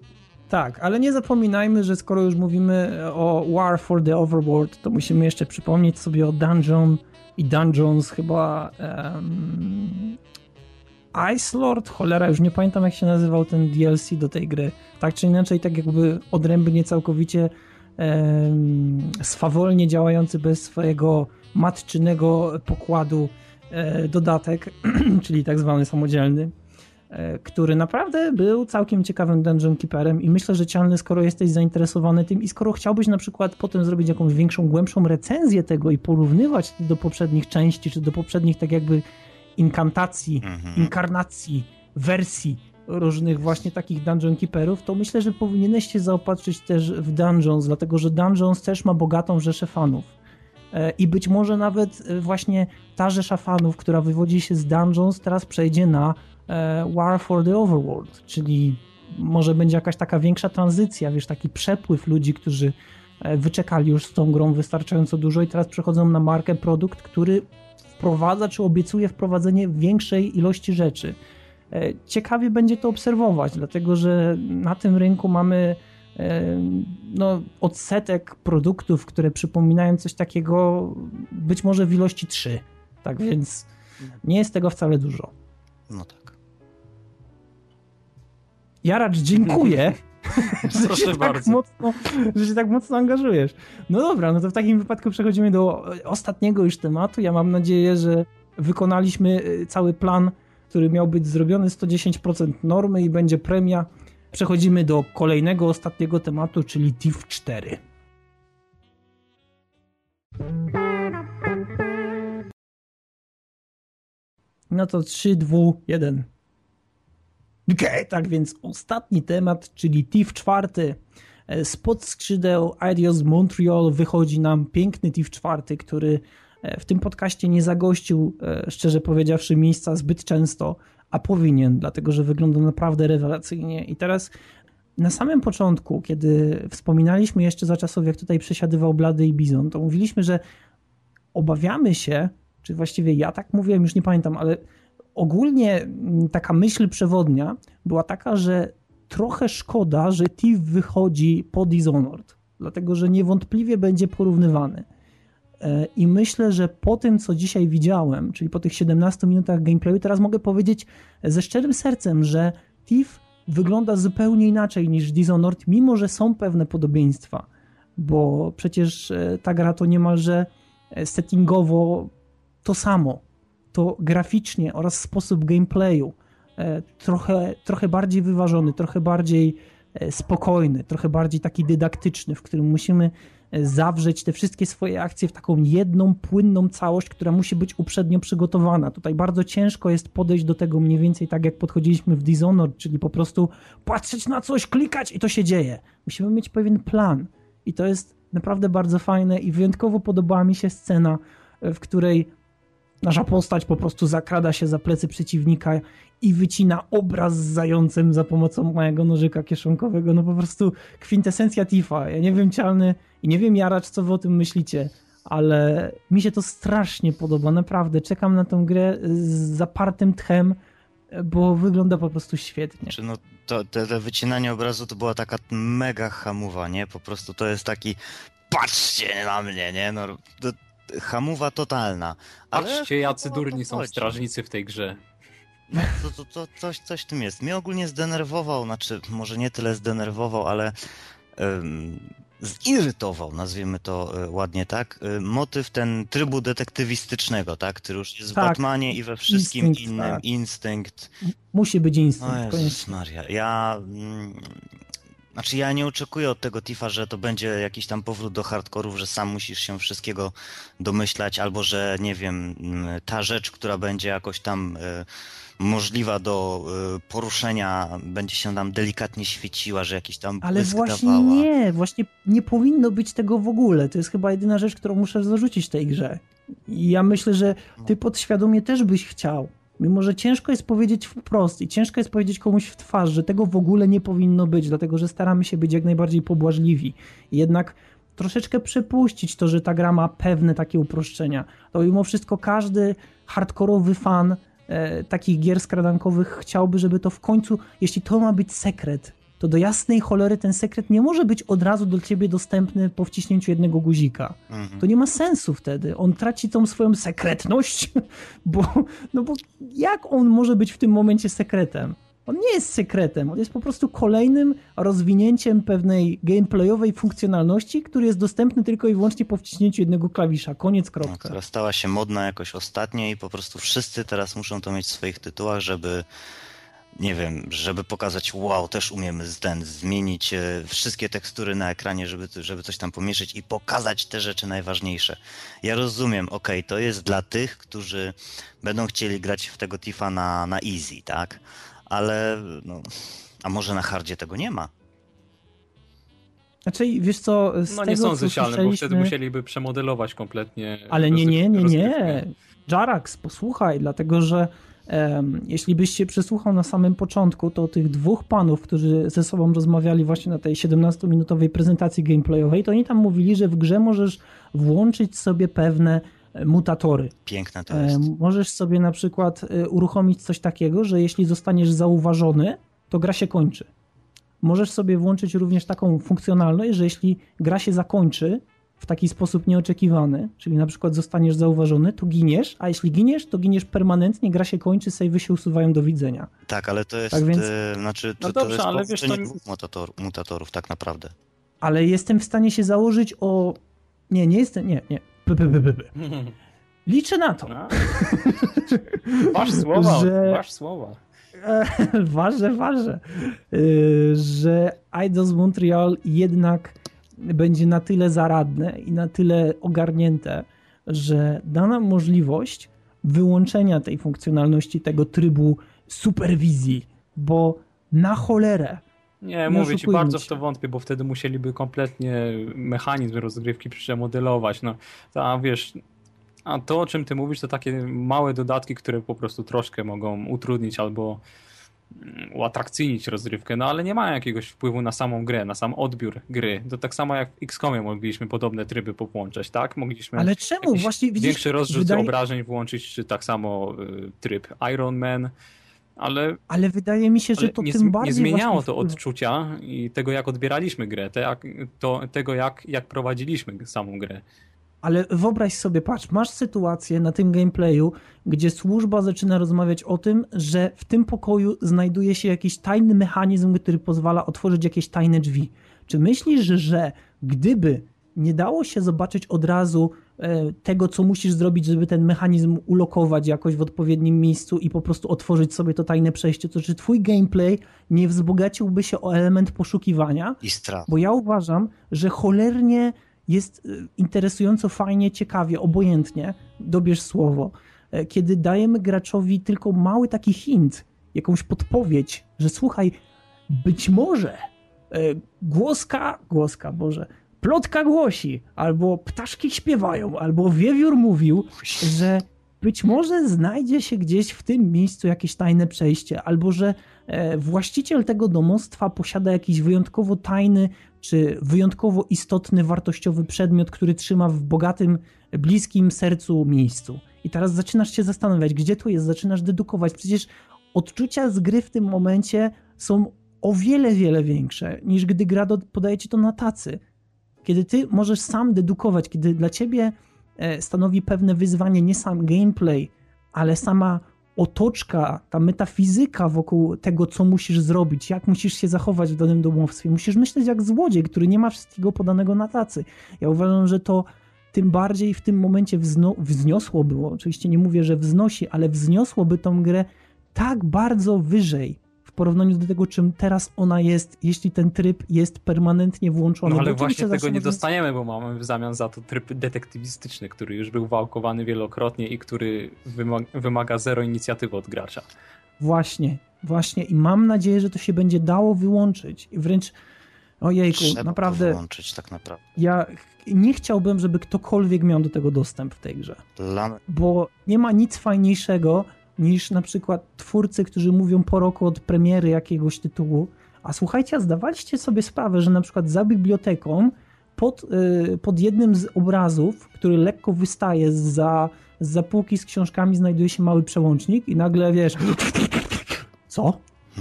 Tak, ale nie zapominajmy, że skoro już mówimy o War for the Overworld, to musimy jeszcze przypomnieć sobie o Dungeon i Dungeons chyba um, Ice Lord, cholera, już nie pamiętam jak się nazywał ten DLC do tej gry. Tak czy inaczej, tak jakby odrębnie całkowicie um, swawolnie działający bez swojego matczynego pokładu e, dodatek, czyli tak zwany samodzielny e, który naprawdę był całkiem ciekawym Dungeon Keeperem i myślę, że Cialny, skoro jesteś zainteresowany tym i skoro chciałbyś na przykład potem zrobić jakąś większą, głębszą recenzję tego i porównywać do poprzednich części, czy do poprzednich tak jakby inkantacji, Mhm. inkarnacji, wersji różnych właśnie takich Dungeon Keeperów, to myślę, że powinieneś się zaopatrzyć też w Dungeons, dlatego że Dungeons też ma bogatą rzeszę fanów. E, I być może nawet e, właśnie ta rzesza fanów, która wywodzi się z Dungeons, teraz przejdzie na e, War for the Overworld, czyli może będzie jakaś taka większa tranzycja, wiesz, taki przepływ ludzi, którzy wyczekali już z tą grą wystarczająco dużo i teraz przechodzą na markę produkt, który wprowadza czy obiecuje wprowadzenie większej ilości rzeczy. Ciekawie będzie to obserwować, dlatego że na tym rynku mamy no, odsetek produktów, które przypominają coś takiego, być może w ilości 3. Tak więc nie jest tego wcale dużo. No tak. Jaracz, dziękuję. że, Proszę się tak mocno, że się tak mocno angażujesz. No dobra, no to w takim wypadku przechodzimy do ostatniego już tematu. Ja mam nadzieję, że wykonaliśmy e, cały plan, który miał być zrobiony 110% normy i będzie premia. Przechodzimy do kolejnego, ostatniego tematu, czyli TIF 4. No to 3, 2, 1. Okej, tak więc ostatni temat, czyli TIF 4. E, Spod skrzydeł Ideos Montreal wychodzi nam piękny TIF 4, który e, w tym podcaście nie zagościł, e, szczerze powiedziawszy, miejsca zbyt często, a powinien, dlatego że wygląda naprawdę rewelacyjnie. I teraz na samym początku, kiedy wspominaliśmy jeszcze za czasów, jak tutaj przesiadywał Blady i Bizon, to mówiliśmy, że obawiamy się, czy właściwie ja tak mówiłem, już nie pamiętam, ale ogólnie taka myśl przewodnia była taka, że trochę szkoda, że Thief wychodzi po Dishonored, dlatego że niewątpliwie będzie porównywany. E, I myślę, że po tym, co dzisiaj widziałem, czyli po tych 17 minutach gameplayu, teraz mogę powiedzieć ze szczerym sercem, że Thief wygląda zupełnie inaczej niż Dishonored, mimo że są pewne podobieństwa, bo przecież e, ta gra to niemalże e, settingowo to samo. To graficznie oraz sposób gameplayu trochę, trochę bardziej wyważony, trochę bardziej spokojny, trochę bardziej taki dydaktyczny, w którym musimy zawrzeć te wszystkie swoje akcje w taką jedną, płynną całość, która musi być uprzednio przygotowana. Tutaj bardzo ciężko jest podejść do tego mniej więcej tak, jak podchodziliśmy w Dishonored, czyli po prostu patrzeć na coś, klikać i to się dzieje. Musimy mieć pewien plan. I to jest naprawdę bardzo fajne i wyjątkowo podobała mi się scena, w której nasza postać po prostu zakrada się za plecy przeciwnika i wycina obraz z zającem za pomocą mojego nożyka kieszonkowego. No po prostu kwintesencja Tifa. Ja nie wiem, Cialny i nie wiem, Jaracz, co wy o tym myślicie, ale mi się to strasznie podoba, naprawdę. Czekam na tę grę z zapartym tchem, bo wygląda po prostu świetnie. Czy no, to, wycinanie obrazu to była taka mega hamuwa, nie? Po prostu to jest taki patrzcie na mnie, nie? No, to, hamuwa totalna. Ale Patrzcie, jacy durni są strażnicy w tej grze. No, to, to, to, coś, coś w tym jest. Mnie ogólnie zdenerwował, znaczy może nie tyle zdenerwował, ale um, zirytował, nazwijmy to e, ładnie tak, e, motyw ten trybu detektywistycznego, tak, który już jest tak. w Batmanie i we wszystkim instynkt, innym. Tak. Instynkt. Musi być instynkt. O Jezus Maria. Ja... Mm, znaczy ja nie oczekuję od tego Tifa, że to będzie jakiś tam powrót do hardkorów, że sam musisz się wszystkiego domyślać, albo że nie wiem, mm, ta rzecz, która będzie jakoś tam y, możliwa do y, poruszenia, będzie się tam delikatnie świeciła, że jakiś tam Ale właśnie dawała. nie, właśnie nie powinno być tego w ogóle. To jest chyba jedyna rzecz, którą muszę zarzucić tej grze. I ja myślę, że ty podświadomie też byś chciał. Mimo, że ciężko jest powiedzieć wprost i ciężko jest powiedzieć komuś w twarz, że tego w ogóle nie powinno być, dlatego że staramy się być jak najbardziej pobłażliwi. Jednak troszeczkę przepuścić to, że ta gra ma pewne takie uproszczenia. To mimo wszystko każdy hardkorowy fan e, takich gier skradankowych chciałby, żeby to w końcu, jeśli to ma być sekret, to do jasnej cholery ten sekret nie może być od razu do ciebie dostępny po wciśnięciu jednego guzika. Mhm. To nie ma sensu wtedy. On traci tą swoją sekretność, bo, no bo jak on może być w tym momencie sekretem? On nie jest sekretem, on jest po prostu kolejnym rozwinięciem pewnej gameplayowej funkcjonalności, który jest dostępny tylko i wyłącznie po wciśnięciu jednego klawisza. Koniec, kropka. No, która stała się modna jakoś ostatnio i po prostu wszyscy teraz muszą to mieć w swoich tytułach, żeby nie wiem, żeby pokazać, wow, też umiemy ten, zmienić e, wszystkie tekstury na ekranie, żeby, żeby coś tam pomieszyć i pokazać te rzeczy najważniejsze. Ja rozumiem, ok, to jest dla tych, którzy będą chcieli grać w tego Tifa na, na easy, tak? Ale, no, a może na hardzie tego nie ma? Znaczy, wiesz co, z No nie tego, sądzę, co bo wtedy musieliby przemodelować kompletnie. Ale nie, nie, nie, nie. Jarax, posłuchaj, dlatego że jeśli byś się przysłuchał na samym początku, to tych dwóch panów, którzy ze sobą rozmawiali właśnie na tej 17-minutowej prezentacji gameplayowej, to oni tam mówili, że w grze możesz włączyć sobie pewne e, mutatory. Piękne to jest. Możesz sobie na przykład e, uruchomić coś takiego, że jeśli zostaniesz zauważony, to gra się kończy. Możesz sobie włączyć również taką funkcjonalność, że jeśli gra się zakończy, w taki sposób nieoczekiwany, czyli na przykład zostaniesz zauważony, to giniesz, a jeśli giniesz, to giniesz permanentnie, gra się kończy, savey się usuwają do widzenia. Tak, ale to jest, tak więc... e, znaczy, to, no dobrze, to jest ale wiesz, to... dwóch mutator, mutatorów tak naprawdę. Ale jestem w stanie się założyć o... Nie, nie jestem, nie, nie. P, p, p, p. Liczę na to. Masz słowa, że... masz słowa. ważę, ważę, e, że Idols Montreal jednak będzie na tyle zaradne i na tyle ogarnięte, że da nam możliwość wyłączenia tej funkcjonalności, tego trybu superwizji, bo na cholerę. Nie, nie mówię ci, bardzo w to wątpię, bo wtedy musieliby kompletnie mechanizm rozgrywki przemodelować. No, a wiesz, a to o czym ty mówisz, to takie małe dodatki, które po prostu troszkę mogą utrudnić albo uatrakcyjnić rozrywkę, no ale nie mają jakiegoś wpływu na samą grę, na sam odbiór gry. To tak samo jak w XCOMie mogliśmy podobne tryby połączać, tak? Mogliśmy ale czemu? Właśnie widzisz, większy rozrzut wydaje... obrażeń włączyć, czy tak samo y, tryb Iron Man. ale, Ale wydaje mi się, że to nie, tym bardziej nie zmieniało to odczucia i tego, jak odbieraliśmy grę, te, jak, to, tego, jak, jak prowadziliśmy samą grę. Ale wyobraź sobie, patrz, masz sytuację na tym gameplayu, gdzie służba zaczyna rozmawiać o tym, że w tym pokoju znajduje się jakiś tajny mechanizm, który pozwala otworzyć jakieś tajne drzwi. Czy myślisz, że gdyby nie dało się zobaczyć od razu e, tego, co musisz zrobić, żeby ten mechanizm ulokować jakoś w odpowiednim miejscu i po prostu otworzyć sobie to tajne przejście, to czy twój gameplay nie wzbogaciłby się o element poszukiwania? I strach. Bo ja uważam, że cholernie jest y, interesująco, fajnie, ciekawie, obojętnie, dobierz słowo, e, kiedy dajemy graczowi tylko mały taki hint, jakąś podpowiedź, że słuchaj, być może e, głoska, głoska, Boże, plotka głosi, albo ptaszki śpiewają, albo wiewiór mówił, że być może znajdzie się gdzieś w tym miejscu jakieś tajne przejście, albo że właściciel tego domostwa posiada jakiś wyjątkowo tajny czy wyjątkowo istotny, wartościowy przedmiot, który trzyma w bogatym, bliskim sercu miejscu. I teraz zaczynasz się zastanawiać, gdzie tu jest, zaczynasz dedukować. Przecież odczucia z gry w tym momencie są o wiele, wiele większe, niż gdy gra podaje ci to na tacy. Kiedy ty możesz sam dedukować, kiedy dla ciebie e, stanowi pewne wyzwanie nie sam gameplay, ale sama otoczka, ta metafizyka wokół tego, co musisz zrobić, jak musisz się zachować w danym domowstwie. Musisz myśleć jak złodziej, który nie ma wszystkiego podanego na tacy. Ja uważam, że to tym bardziej w tym momencie wzno, wzniosłoby, oczywiście nie mówię, że wznosi, ale wzniosłoby tą grę tak bardzo wyżej w porównaniu do tego, czym teraz ona jest, jeśli ten tryb jest permanentnie włączony. No ale Bo oczywiście właśnie tego nie dostajemy, bo mamy w zamian za to tryb detektywistyczny, który już był wałkowany wielokrotnie i który wymaga, wymaga zero inicjatywy od gracza. Właśnie, właśnie i mam nadzieję, że to się będzie dało wyłączyć. I wręcz, ojejku, Trzeba naprawdę, to wyłączyć tak naprawdę. ja nie chciałbym, żeby ktokolwiek miał do tego dostęp w tej grze. Dla... Bo nie ma nic fajniejszego niż na przykład twórcy, którzy mówią po roku od premiery jakiegoś tytułu, a słuchajcie, a zdawaliście sobie sprawę, że na przykład za biblioteką pod, y, pod jednym z obrazów, który lekko wystaje za, za półki z książkami, znajduje się mały przełącznik i nagle wiesz, co?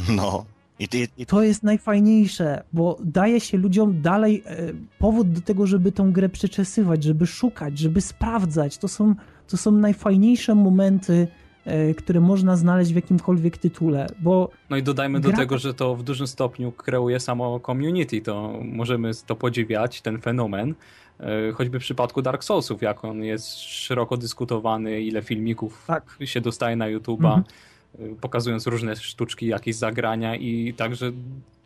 No. I, i, i To jest najfajniejsze, bo daje się ludziom dalej e, powód do tego, żeby tą grę przeczesywać, żeby szukać, żeby sprawdzać. To są, to są najfajniejsze momenty, które można znaleźć w jakimkolwiek tytule, bo No i dodajmy do Gra- tego, że to w dużym stopniu kreuje samo community. To możemy to podziwiać, ten fenomen. e, Choćby w przypadku Dark Soulsów, jak on jest szeroko dyskutowany, ile filmików tak, się dostaje na YouTube'a, Mhm. y, pokazując różne sztuczki, jakieś zagrania i także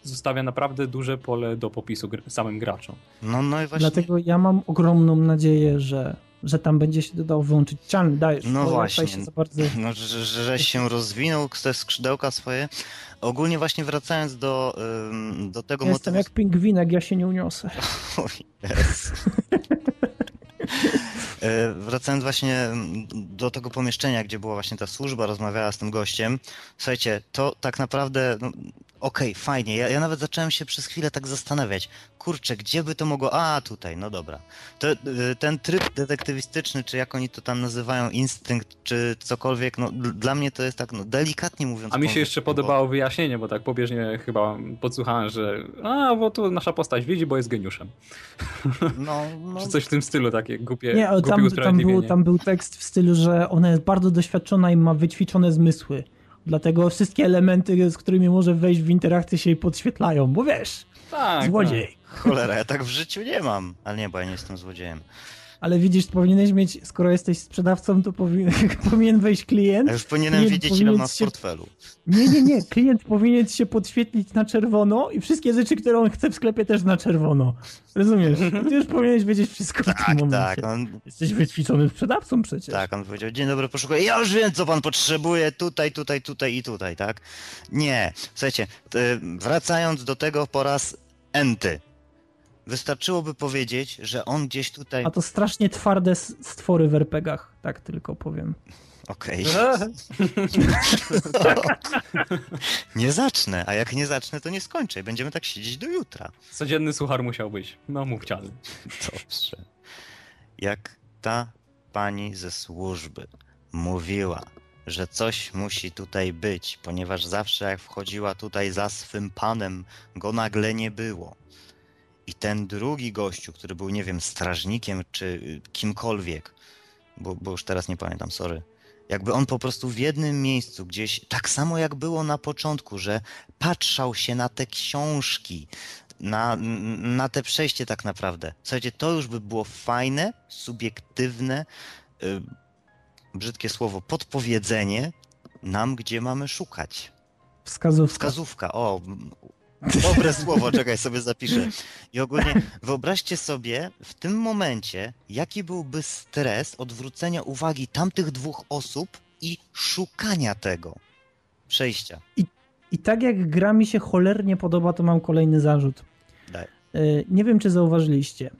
zostawia naprawdę duże pole do popisu samym graczom. no, no i właśnie. dlatego ja mam ogromną nadzieję, że, że tam będzie się dodało wyłączyć. Czarny, dajesz. No właśnie. Się bardzo... No, że, że żeś się rozwinął te skrzydełka swoje. Ogólnie właśnie wracając do, do tego Ja Jestem motywu... jak pingwinek, ja się nie uniosę. Oj, Jezu. E, Wracając właśnie do tego pomieszczenia, gdzie była właśnie ta służba, rozmawiała z tym gościem. Słuchajcie, to tak naprawdę, no, okej, fajnie. Ja, ja nawet zacząłem się przez chwilę tak zastanawiać. Kurczę, gdzie by to mogło... A, tutaj, no dobra. To, y, ten tryb detektywistyczny, czy jak oni to tam nazywają, instynkt, czy cokolwiek, no dla mnie to jest tak, no delikatnie mówiąc... A mi się jeszcze bo- podobało wyjaśnienie, bo tak pobieżnie chyba podsłuchałem, że a, bo tu nasza postać widzi, bo jest geniuszem. No, no, Czy coś w tym stylu, takie głupie, Nie, ale głupie tam, tam, był, tam był tekst w stylu, że ona jest bardzo doświadczona i ma wyćwiczone zmysły. Dlatego wszystkie elementy, z którymi może wejść w interakcję się podświetlają, bo wiesz, tak, złodziej. cholera, ja tak w życiu nie mam. Ale nie, bo ja nie jestem złodziejem. Ale widzisz, powinieneś mieć, skoro jesteś sprzedawcą, to powinien, powinien wejść klient. Ja już powinienem Klient wiedzieć, ile ma w portfelu. Nie, nie, nie. Klient powinien się podświetlić na czerwono i wszystkie rzeczy, które on chce w sklepie też na czerwono. Rozumiesz? Ty już powinieneś wiedzieć wszystko w tym Tak, momencie. tak, on, Jesteś wyćwiczonym sprzedawcą przecież. tak, on powiedział, dzień dobry, poszukuję, ja już wiem, co pan potrzebuje, tutaj, tutaj, tutaj i tutaj, tak? Nie, słuchajcie, t- wracając do tego po raz enty. Wystarczyłoby powiedzieć, że on gdzieś tutaj... A to strasznie twarde stwory w RPGach, tak tylko powiem. Okej, nie zacznę, a jak nie zacznę, to nie skończę będziemy tak siedzieć do jutra. Codzienny suchar musiał być. No mów Charlie. Dobrze. Jak ta pani ze służby mówiła, że coś musi tutaj być, ponieważ zawsze jak wchodziła tutaj za swym panem, go nagle nie było. I ten drugi gościu, który był, nie wiem, strażnikiem czy kimkolwiek, bo, bo już teraz nie pamiętam, sorry. Jakby on po prostu w jednym miejscu gdzieś, tak samo jak było na początku, że patrzał się na te książki, na, na te przejście tak naprawdę. Słuchajcie, to już by było fajne, subiektywne, y, brzydkie słowo, podpowiedzenie nam, gdzie mamy szukać. Wskazówka. Wskazówka, o, dobre słowo, czekaj, sobie zapiszę. I ogólnie wyobraźcie sobie w tym momencie, jaki byłby stres odwrócenia uwagi tamtych dwóch osób i szukania tego przejścia. I tak jak gra mi się cholernie podoba, to mam kolejny zarzut. Daj. E, Nie wiem, czy zauważyliście.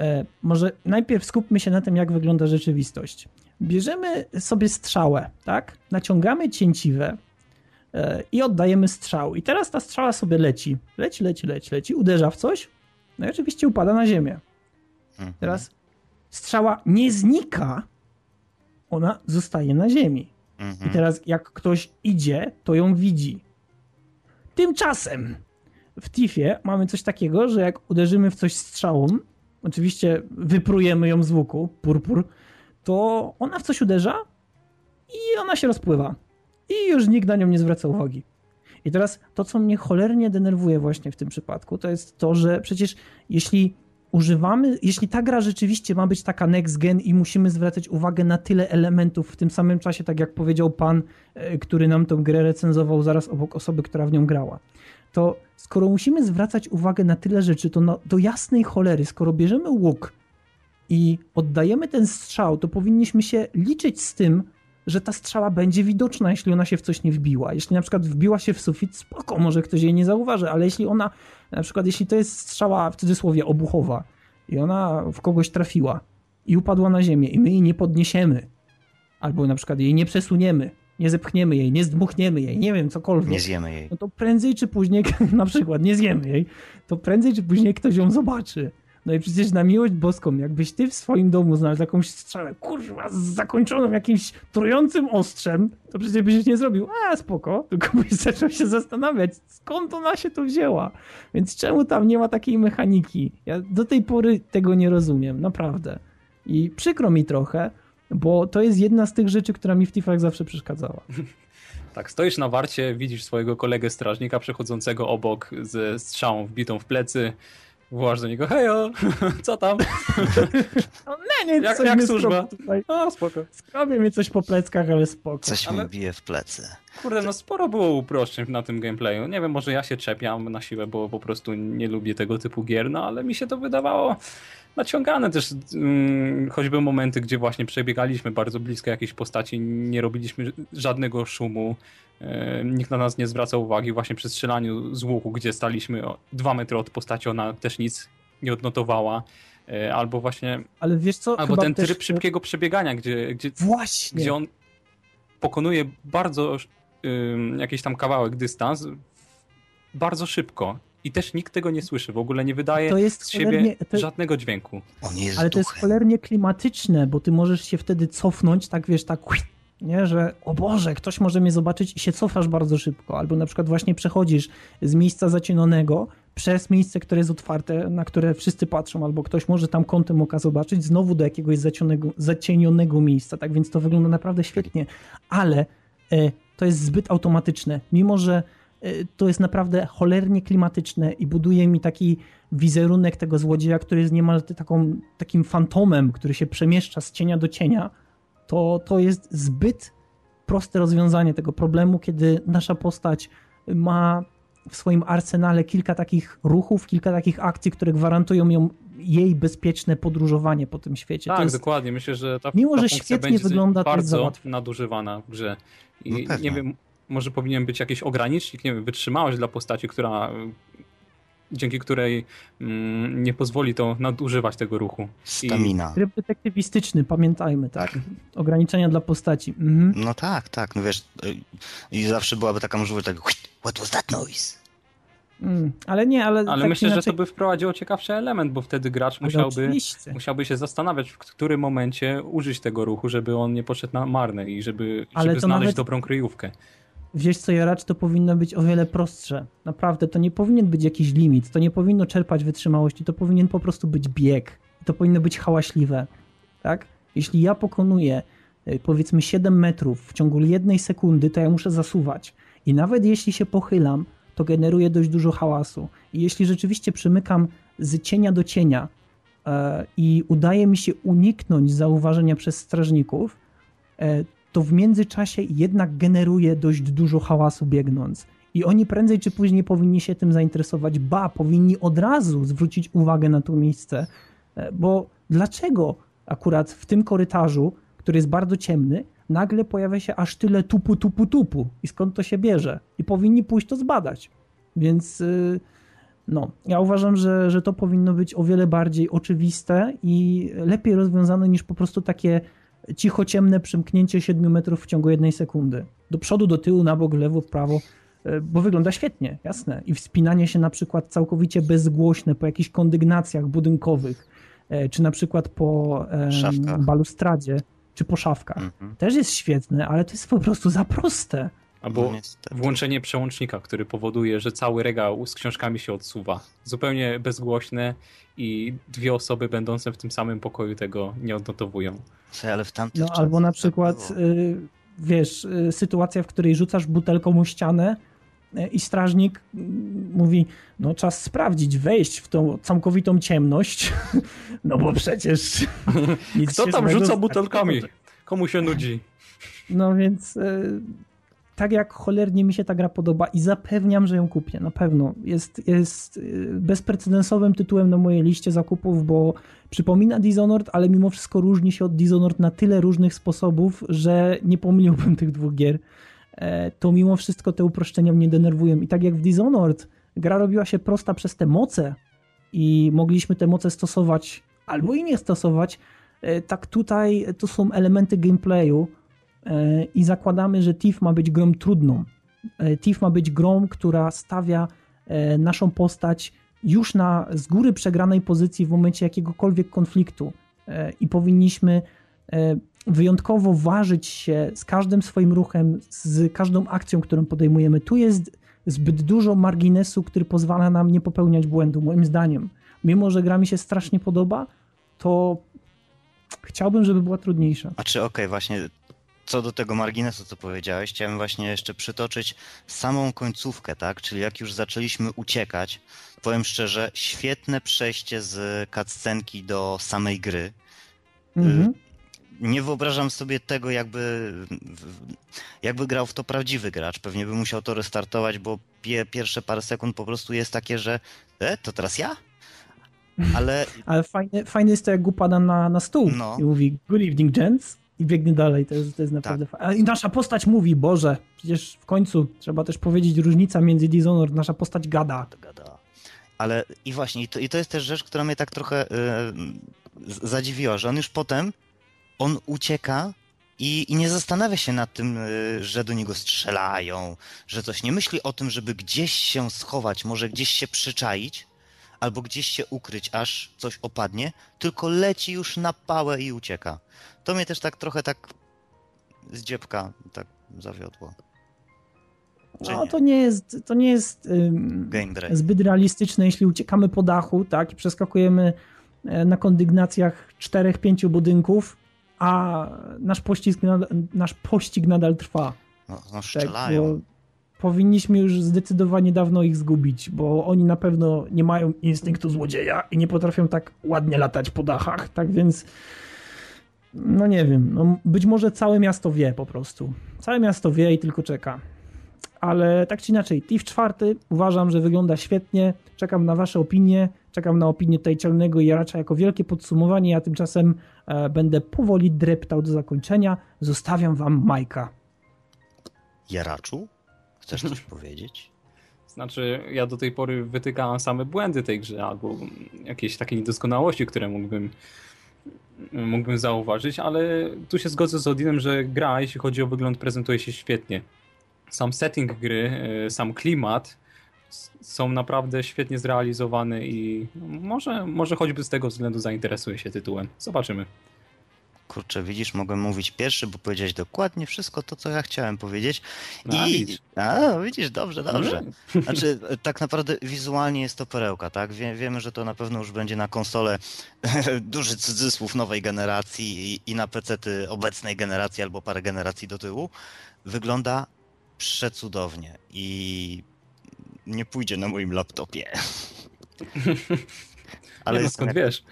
E, Może najpierw skupmy się na tym, jak wygląda rzeczywistość. Bierzemy sobie strzałę, tak? Naciągamy cięciwę i oddajemy strzał. I teraz ta strzała sobie leci. Leci, leci, leci, leci, uderza w coś, no i oczywiście upada na ziemię. Mhm. Teraz strzała nie znika, ona zostaje na ziemi. I Mhm. teraz jak ktoś idzie, to ją widzi. Tymczasem w Tifie mamy coś takiego, że jak uderzymy w coś strzałą, oczywiście wyprujemy ją z łuku, purpur, to ona w coś uderza i ona się rozpływa. I już nikt na nią nie zwraca uwagi. I teraz to, co mnie cholernie denerwuje właśnie w tym przypadku, to jest to, że przecież jeśli używamy, jeśli ta gra rzeczywiście ma być taka next gen i musimy zwracać uwagę na tyle elementów w tym samym czasie, tak jak powiedział pan, e, który nam tą grę recenzował zaraz obok osoby, która w nią grała, to skoro musimy zwracać uwagę na tyle rzeczy, to do jasnej cholery, skoro bierzemy łuk i oddajemy ten strzał, to powinniśmy się liczyć z tym, że ta strzała będzie widoczna, jeśli ona się w coś nie wbiła. Jeśli na przykład wbiła się w sufit, spoko, może ktoś jej nie zauważy, ale jeśli ona, na przykład jeśli to jest strzała w cudzysłowie obuchowa i ona w kogoś trafiła i upadła na ziemię i my jej nie podniesiemy, albo na przykład jej nie przesuniemy, nie zepchniemy jej, nie zdmuchniemy jej, nie wiem, cokolwiek Nie zjemy jej. no to prędzej czy później, na przykład nie zjemy jej, to prędzej czy później ktoś ją zobaczy. No i przecież na miłość boską, jakbyś ty w swoim domu znalazł jakąś strzałę, kurwa, zakończoną jakimś trującym ostrzem, to przecież byś nie zrobił, a spoko, tylko byś zaczął się zastanawiać, skąd ona się tu wzięła. Więc czemu tam nie ma takiej mechaniki? Ja do tej pory tego nie rozumiem, naprawdę. I przykro mi trochę, bo to jest jedna z tych rzeczy, która mi w Tifach zawsze przeszkadzała. Tak, stoisz na warcie, widzisz swojego kolegę strażnika przechodzącego obok ze strzałą wbitą w plecy. Wołasz do niego, hejo, co tam? No nie, nie, Jak- coś jak mnie służba? Tutaj. A, spoko. Skrobie mnie coś po pleckach, ale spoko. Coś Ale- mi bije w plecy. Kurde, no sporo było uproszczeń na tym gameplayu. Nie wiem, może ja się czepiam na siłę, bo po prostu nie lubię tego typu gier, no ale mi się to wydawało naciągane też. Mm, choćby momenty, gdzie właśnie przebiegaliśmy bardzo blisko jakiejś postaci, nie robiliśmy żadnego szumu. e, Nikt na nas nie zwracał uwagi właśnie przy strzelaniu z łuku, gdzie staliśmy o dwa metry od postaci, ona też nic nie odnotowała. E, Albo właśnie, Ale wiesz co? albo Chyba ten też- tryb szybkiego przebiegania, gdzie, gdzie Właśnie. gdzie on pokonuje bardzo ym, jakiś tam kawałek dystans bardzo szybko i też nikt tego nie słyszy, w ogóle nie wydaje To jest z siebie to, żadnego dźwięku. On jest ale to jest cholernie klimatyczne, bo ty możesz się wtedy cofnąć, tak wiesz, tak nie, że o Boże, ktoś może mnie zobaczyć i się cofasz bardzo szybko, albo na przykład właśnie przechodzisz z miejsca zacienionego przez miejsce, które jest otwarte, na które wszyscy patrzą, albo ktoś może tam kątem oka zobaczyć, znowu do jakiegoś zacienionego, zacienionego miejsca, tak więc to wygląda naprawdę świetnie, ale e, to jest zbyt automatyczne, mimo że e, to jest naprawdę cholernie klimatyczne i buduje mi taki wizerunek tego złodzieja, który jest niemal taką, takim fantomem, który się przemieszcza z cienia do cienia, to, to jest zbyt proste rozwiązanie tego problemu, kiedy nasza postać ma w swoim arsenale kilka takich ruchów, kilka takich akcji, które gwarantują ją, jej bezpieczne podróżowanie po tym świecie. to Tak, jest, dokładnie. Myślę, że ta, Mimo, ta że świetnie będzie wygląda, to jest bardzo nadużywana w grze. I No nie wiem, może powinien być jakiś ogranicznik, nie wiem, wytrzymałość dla postaci, która dzięki której mm, nie pozwoli to nadużywać tego ruchu. Stamina. Tryb detektywistyczny, pamiętajmy, tak? Ograniczenia dla postaci. Mhm. No tak, tak, no wiesz, y, i zawsze byłaby taka możliwość tego, what was that noise? Mm, ale nie, ale. Ale tak myślę, inaczej... że to by wprowadziło ciekawszy element, bo wtedy gracz Ale musiałby, oczywiście. musiałby się zastanawiać, w którym momencie użyć tego ruchu, żeby on nie poszedł na marne i żeby, Ale żeby znaleźć nawet- dobrą kryjówkę. Wiesz co, Jaracz, to powinno być o wiele prostsze. Naprawdę, to nie powinien być jakiś limit, to nie powinno czerpać wytrzymałości, to powinien po prostu być bieg. To powinno być hałaśliwe, tak? Jeśli ja pokonuję e, powiedzmy 7 metrów w ciągu jednej sekundy, to ja muszę zasuwać. I nawet jeśli się pochylam, to generuje dość dużo hałasu. I jeśli rzeczywiście przymykam z cienia do cienia e, i udaje mi się uniknąć zauważenia przez strażników, e, to w międzyczasie jednak generuje dość dużo hałasu biegnąc. I oni prędzej czy później powinni się tym zainteresować, ba, powinni od razu zwrócić uwagę na to miejsce, e, bo dlaczego akurat w tym korytarzu, który jest bardzo ciemny, nagle pojawia się aż tyle tupu, tupu, tupu i skąd to się bierze? I powinni pójść to zbadać. Więc y, no, ja uważam, że, że to powinno być o wiele bardziej oczywiste i lepiej rozwiązane niż po prostu takie cicho ciemne przymknięcie 7 metrów w ciągu jednej sekundy. Do przodu, do tyłu, na bok, lewo, w prawo, e, bo wygląda świetnie, jasne. I wspinanie się na przykład całkowicie bezgłośne po jakichś kondygnacjach budynkowych, e, czy na przykład po em, balustradzie, czy po szafkach. Mhm. Też jest świetne, ale to jest po prostu za proste. Albo No włączenie przełącznika, który powoduje, że cały regał z książkami się odsuwa. Zupełnie bezgłośne i dwie osoby będące w tym samym pokoju tego nie odnotowują. Ale w tamtych No albo na przykład, y, wiesz, y, sytuacja, w której rzucasz butelką o ścianę i strażnik y, mówi, no czas sprawdzić, wejść w tą całkowitą ciemność, no bo przecież... Kto tam rzuca butelkami? Komu się nudzi? No więc y, tak jak cholernie mi się ta gra podoba i zapewniam, że ją kupię, na pewno. Jest, jest y, bezprecedensowym tytułem na mojej liście zakupów, bo przypomina Dishonored, ale mimo wszystko różni się od Dishonored na tyle różnych sposobów, że nie pomyliłbym tych dwóch gier. E, To mimo wszystko te uproszczenia mnie denerwują. I tak jak w Dishonored gra robiła się prosta przez te moce i mogliśmy te moce stosować albo i nie stosować, e, tak tutaj to są elementy gameplayu, E, i zakładamy, że TIF ma być grą trudną. TIF ma być grą, która stawia naszą postać już na z góry przegranej pozycji w momencie jakiegokolwiek konfliktu i powinniśmy wyjątkowo ważyć się z każdym swoim ruchem, z każdą akcją, którą podejmujemy. Tu jest zbyt dużo marginesu, który pozwala nam nie popełniać błędu, moim zdaniem. Mimo, że gra mi się strasznie podoba, to chciałbym, żeby była trudniejsza. A czy okej, właśnie co do tego marginesu, co powiedziałeś, chciałem właśnie jeszcze przytoczyć samą końcówkę, tak? Czyli jak już zaczęliśmy uciekać, powiem szczerze, świetne przejście z cutscenki do samej gry. Mhm. Nie wyobrażam sobie tego, jakby, jakby grał w to prawdziwy gracz. Pewnie by musiał to restartować, bo pie, pierwsze parę sekund po prostu jest takie, że e, to teraz ja? Ale Ale fajne, fajne jest to, jak upada na, na stół No. i mówi good evening gents i biegnie dalej. To jest, to jest naprawdę Tak. fajne. I nasza postać mówi, Boże, przecież w końcu trzeba też powiedzieć różnica między Dishonored, nasza postać gada. to gada. Ale i właśnie, i to, i to jest też rzecz, która mnie tak trochę z- zadziwiła, że on już potem, on ucieka i, i nie zastanawia się nad tym, e, że do niego strzelają, że coś. Nie myśli o tym, żeby gdzieś się schować, może gdzieś się przyczaić, albo gdzieś się ukryć, aż coś opadnie, tylko leci już na pałę i ucieka. To mnie też tak trochę tak z dziebka tak zawiodło. Czy No nie? to nie jest, to nie jest ym, zbyt realistyczne, jeśli uciekamy po dachu, tak, i przeskakujemy e, na kondygnacjach czterech, pięciu budynków, a nasz pościg nadal, nasz pościg nadal trwa. No, no Tak, strzelają. bo powinniśmy już zdecydowanie dawno ich zgubić, bo oni na pewno nie mają instynktu złodzieja i nie potrafią tak ładnie latać po dachach, tak więc no nie wiem, no być może całe miasto wie po prostu. Całe miasto wie i tylko czeka. Ale tak czy inaczej, TIF 4 uważam, że wygląda świetnie. Czekam na wasze opinie, czekam na opinię tutaj Cielnego i Jaracza jako wielkie podsumowanie. Ja tymczasem e, będę powoli dreptał do zakończenia. Zostawiam wam Majka. Jaraczu? Chcesz coś powiedzieć? Znaczy, ja do tej pory wytykałem same błędy tej grze, albo jakieś takie niedoskonałości, które mógłbym, mógłbym zauważyć, ale tu się zgodzę z Odinem, że gra, jeśli chodzi o wygląd, prezentuje się świetnie. Sam setting gry, e, sam klimat są naprawdę świetnie zrealizowane i może, może choćby z tego względu zainteresuję się tytułem. Zobaczymy. Kurczę, widzisz, mogłem mówić pierwszy, bo powiedziałeś dokładnie wszystko to, co ja chciałem powiedzieć. No, I... widzisz. A, widzisz, dobrze, dobrze. No, Znaczy, tak naprawdę wizualnie jest to perełka, tak? Wie, wiemy, że to na pewno już będzie na konsole duży cudzysłów nowej generacji i, i na PC-ty obecnej generacji albo parę generacji do tyłu. Wygląda przecudownie i nie pójdzie na moim laptopie. Ale nie no, jestem, skąd wiesz?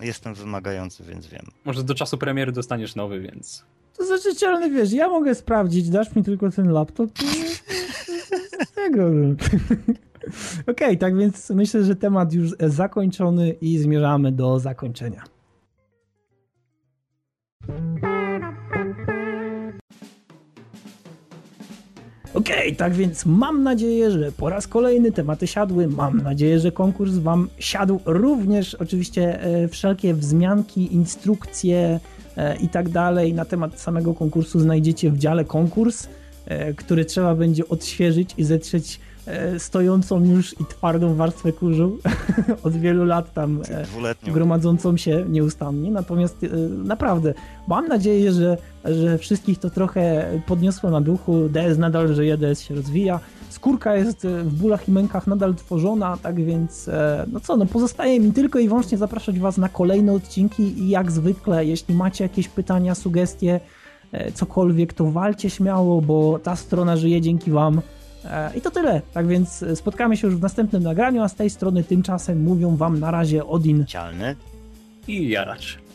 jestem wymagający, więc wiem. Może do czasu premiery dostaniesz nowy, więc... To znaczy, ale wiesz, ja mogę sprawdzić, dasz mi tylko ten laptop i z tego. Okej, tak więc myślę, że temat już zakończony i zmierzamy do zakończenia. Okej, tak więc mam nadzieję, że po raz kolejny tematy siadły. Mam nadzieję, że konkurs Wam siadł. Również oczywiście e, wszelkie wzmianki, instrukcje e, i tak dalej na temat samego konkursu znajdziecie w dziale konkurs, e, który trzeba będzie odświeżyć i zetrzeć stojącą już i twardą warstwę kurzu od wielu lat tam Dwuletnią. gromadzącą się nieustannie. Natomiast naprawdę mam nadzieję, że, że wszystkich to trochę podniosło na duchu. DS nadal żyje, DS się rozwija. Skórka jest e, w bólach i mękach nadal tworzona, tak więc e, no co, no pozostaje mi tylko i wyłącznie zapraszać Was na kolejne odcinki i jak zwykle, jeśli macie jakieś pytania, sugestie, e, cokolwiek, to walcie śmiało, bo ta strona żyje dzięki Wam. I to tyle. Tak więc spotkamy się już w następnym nagraniu, a z tej strony tymczasem mówią Wam na razie Odin. Cialny. I jaracz.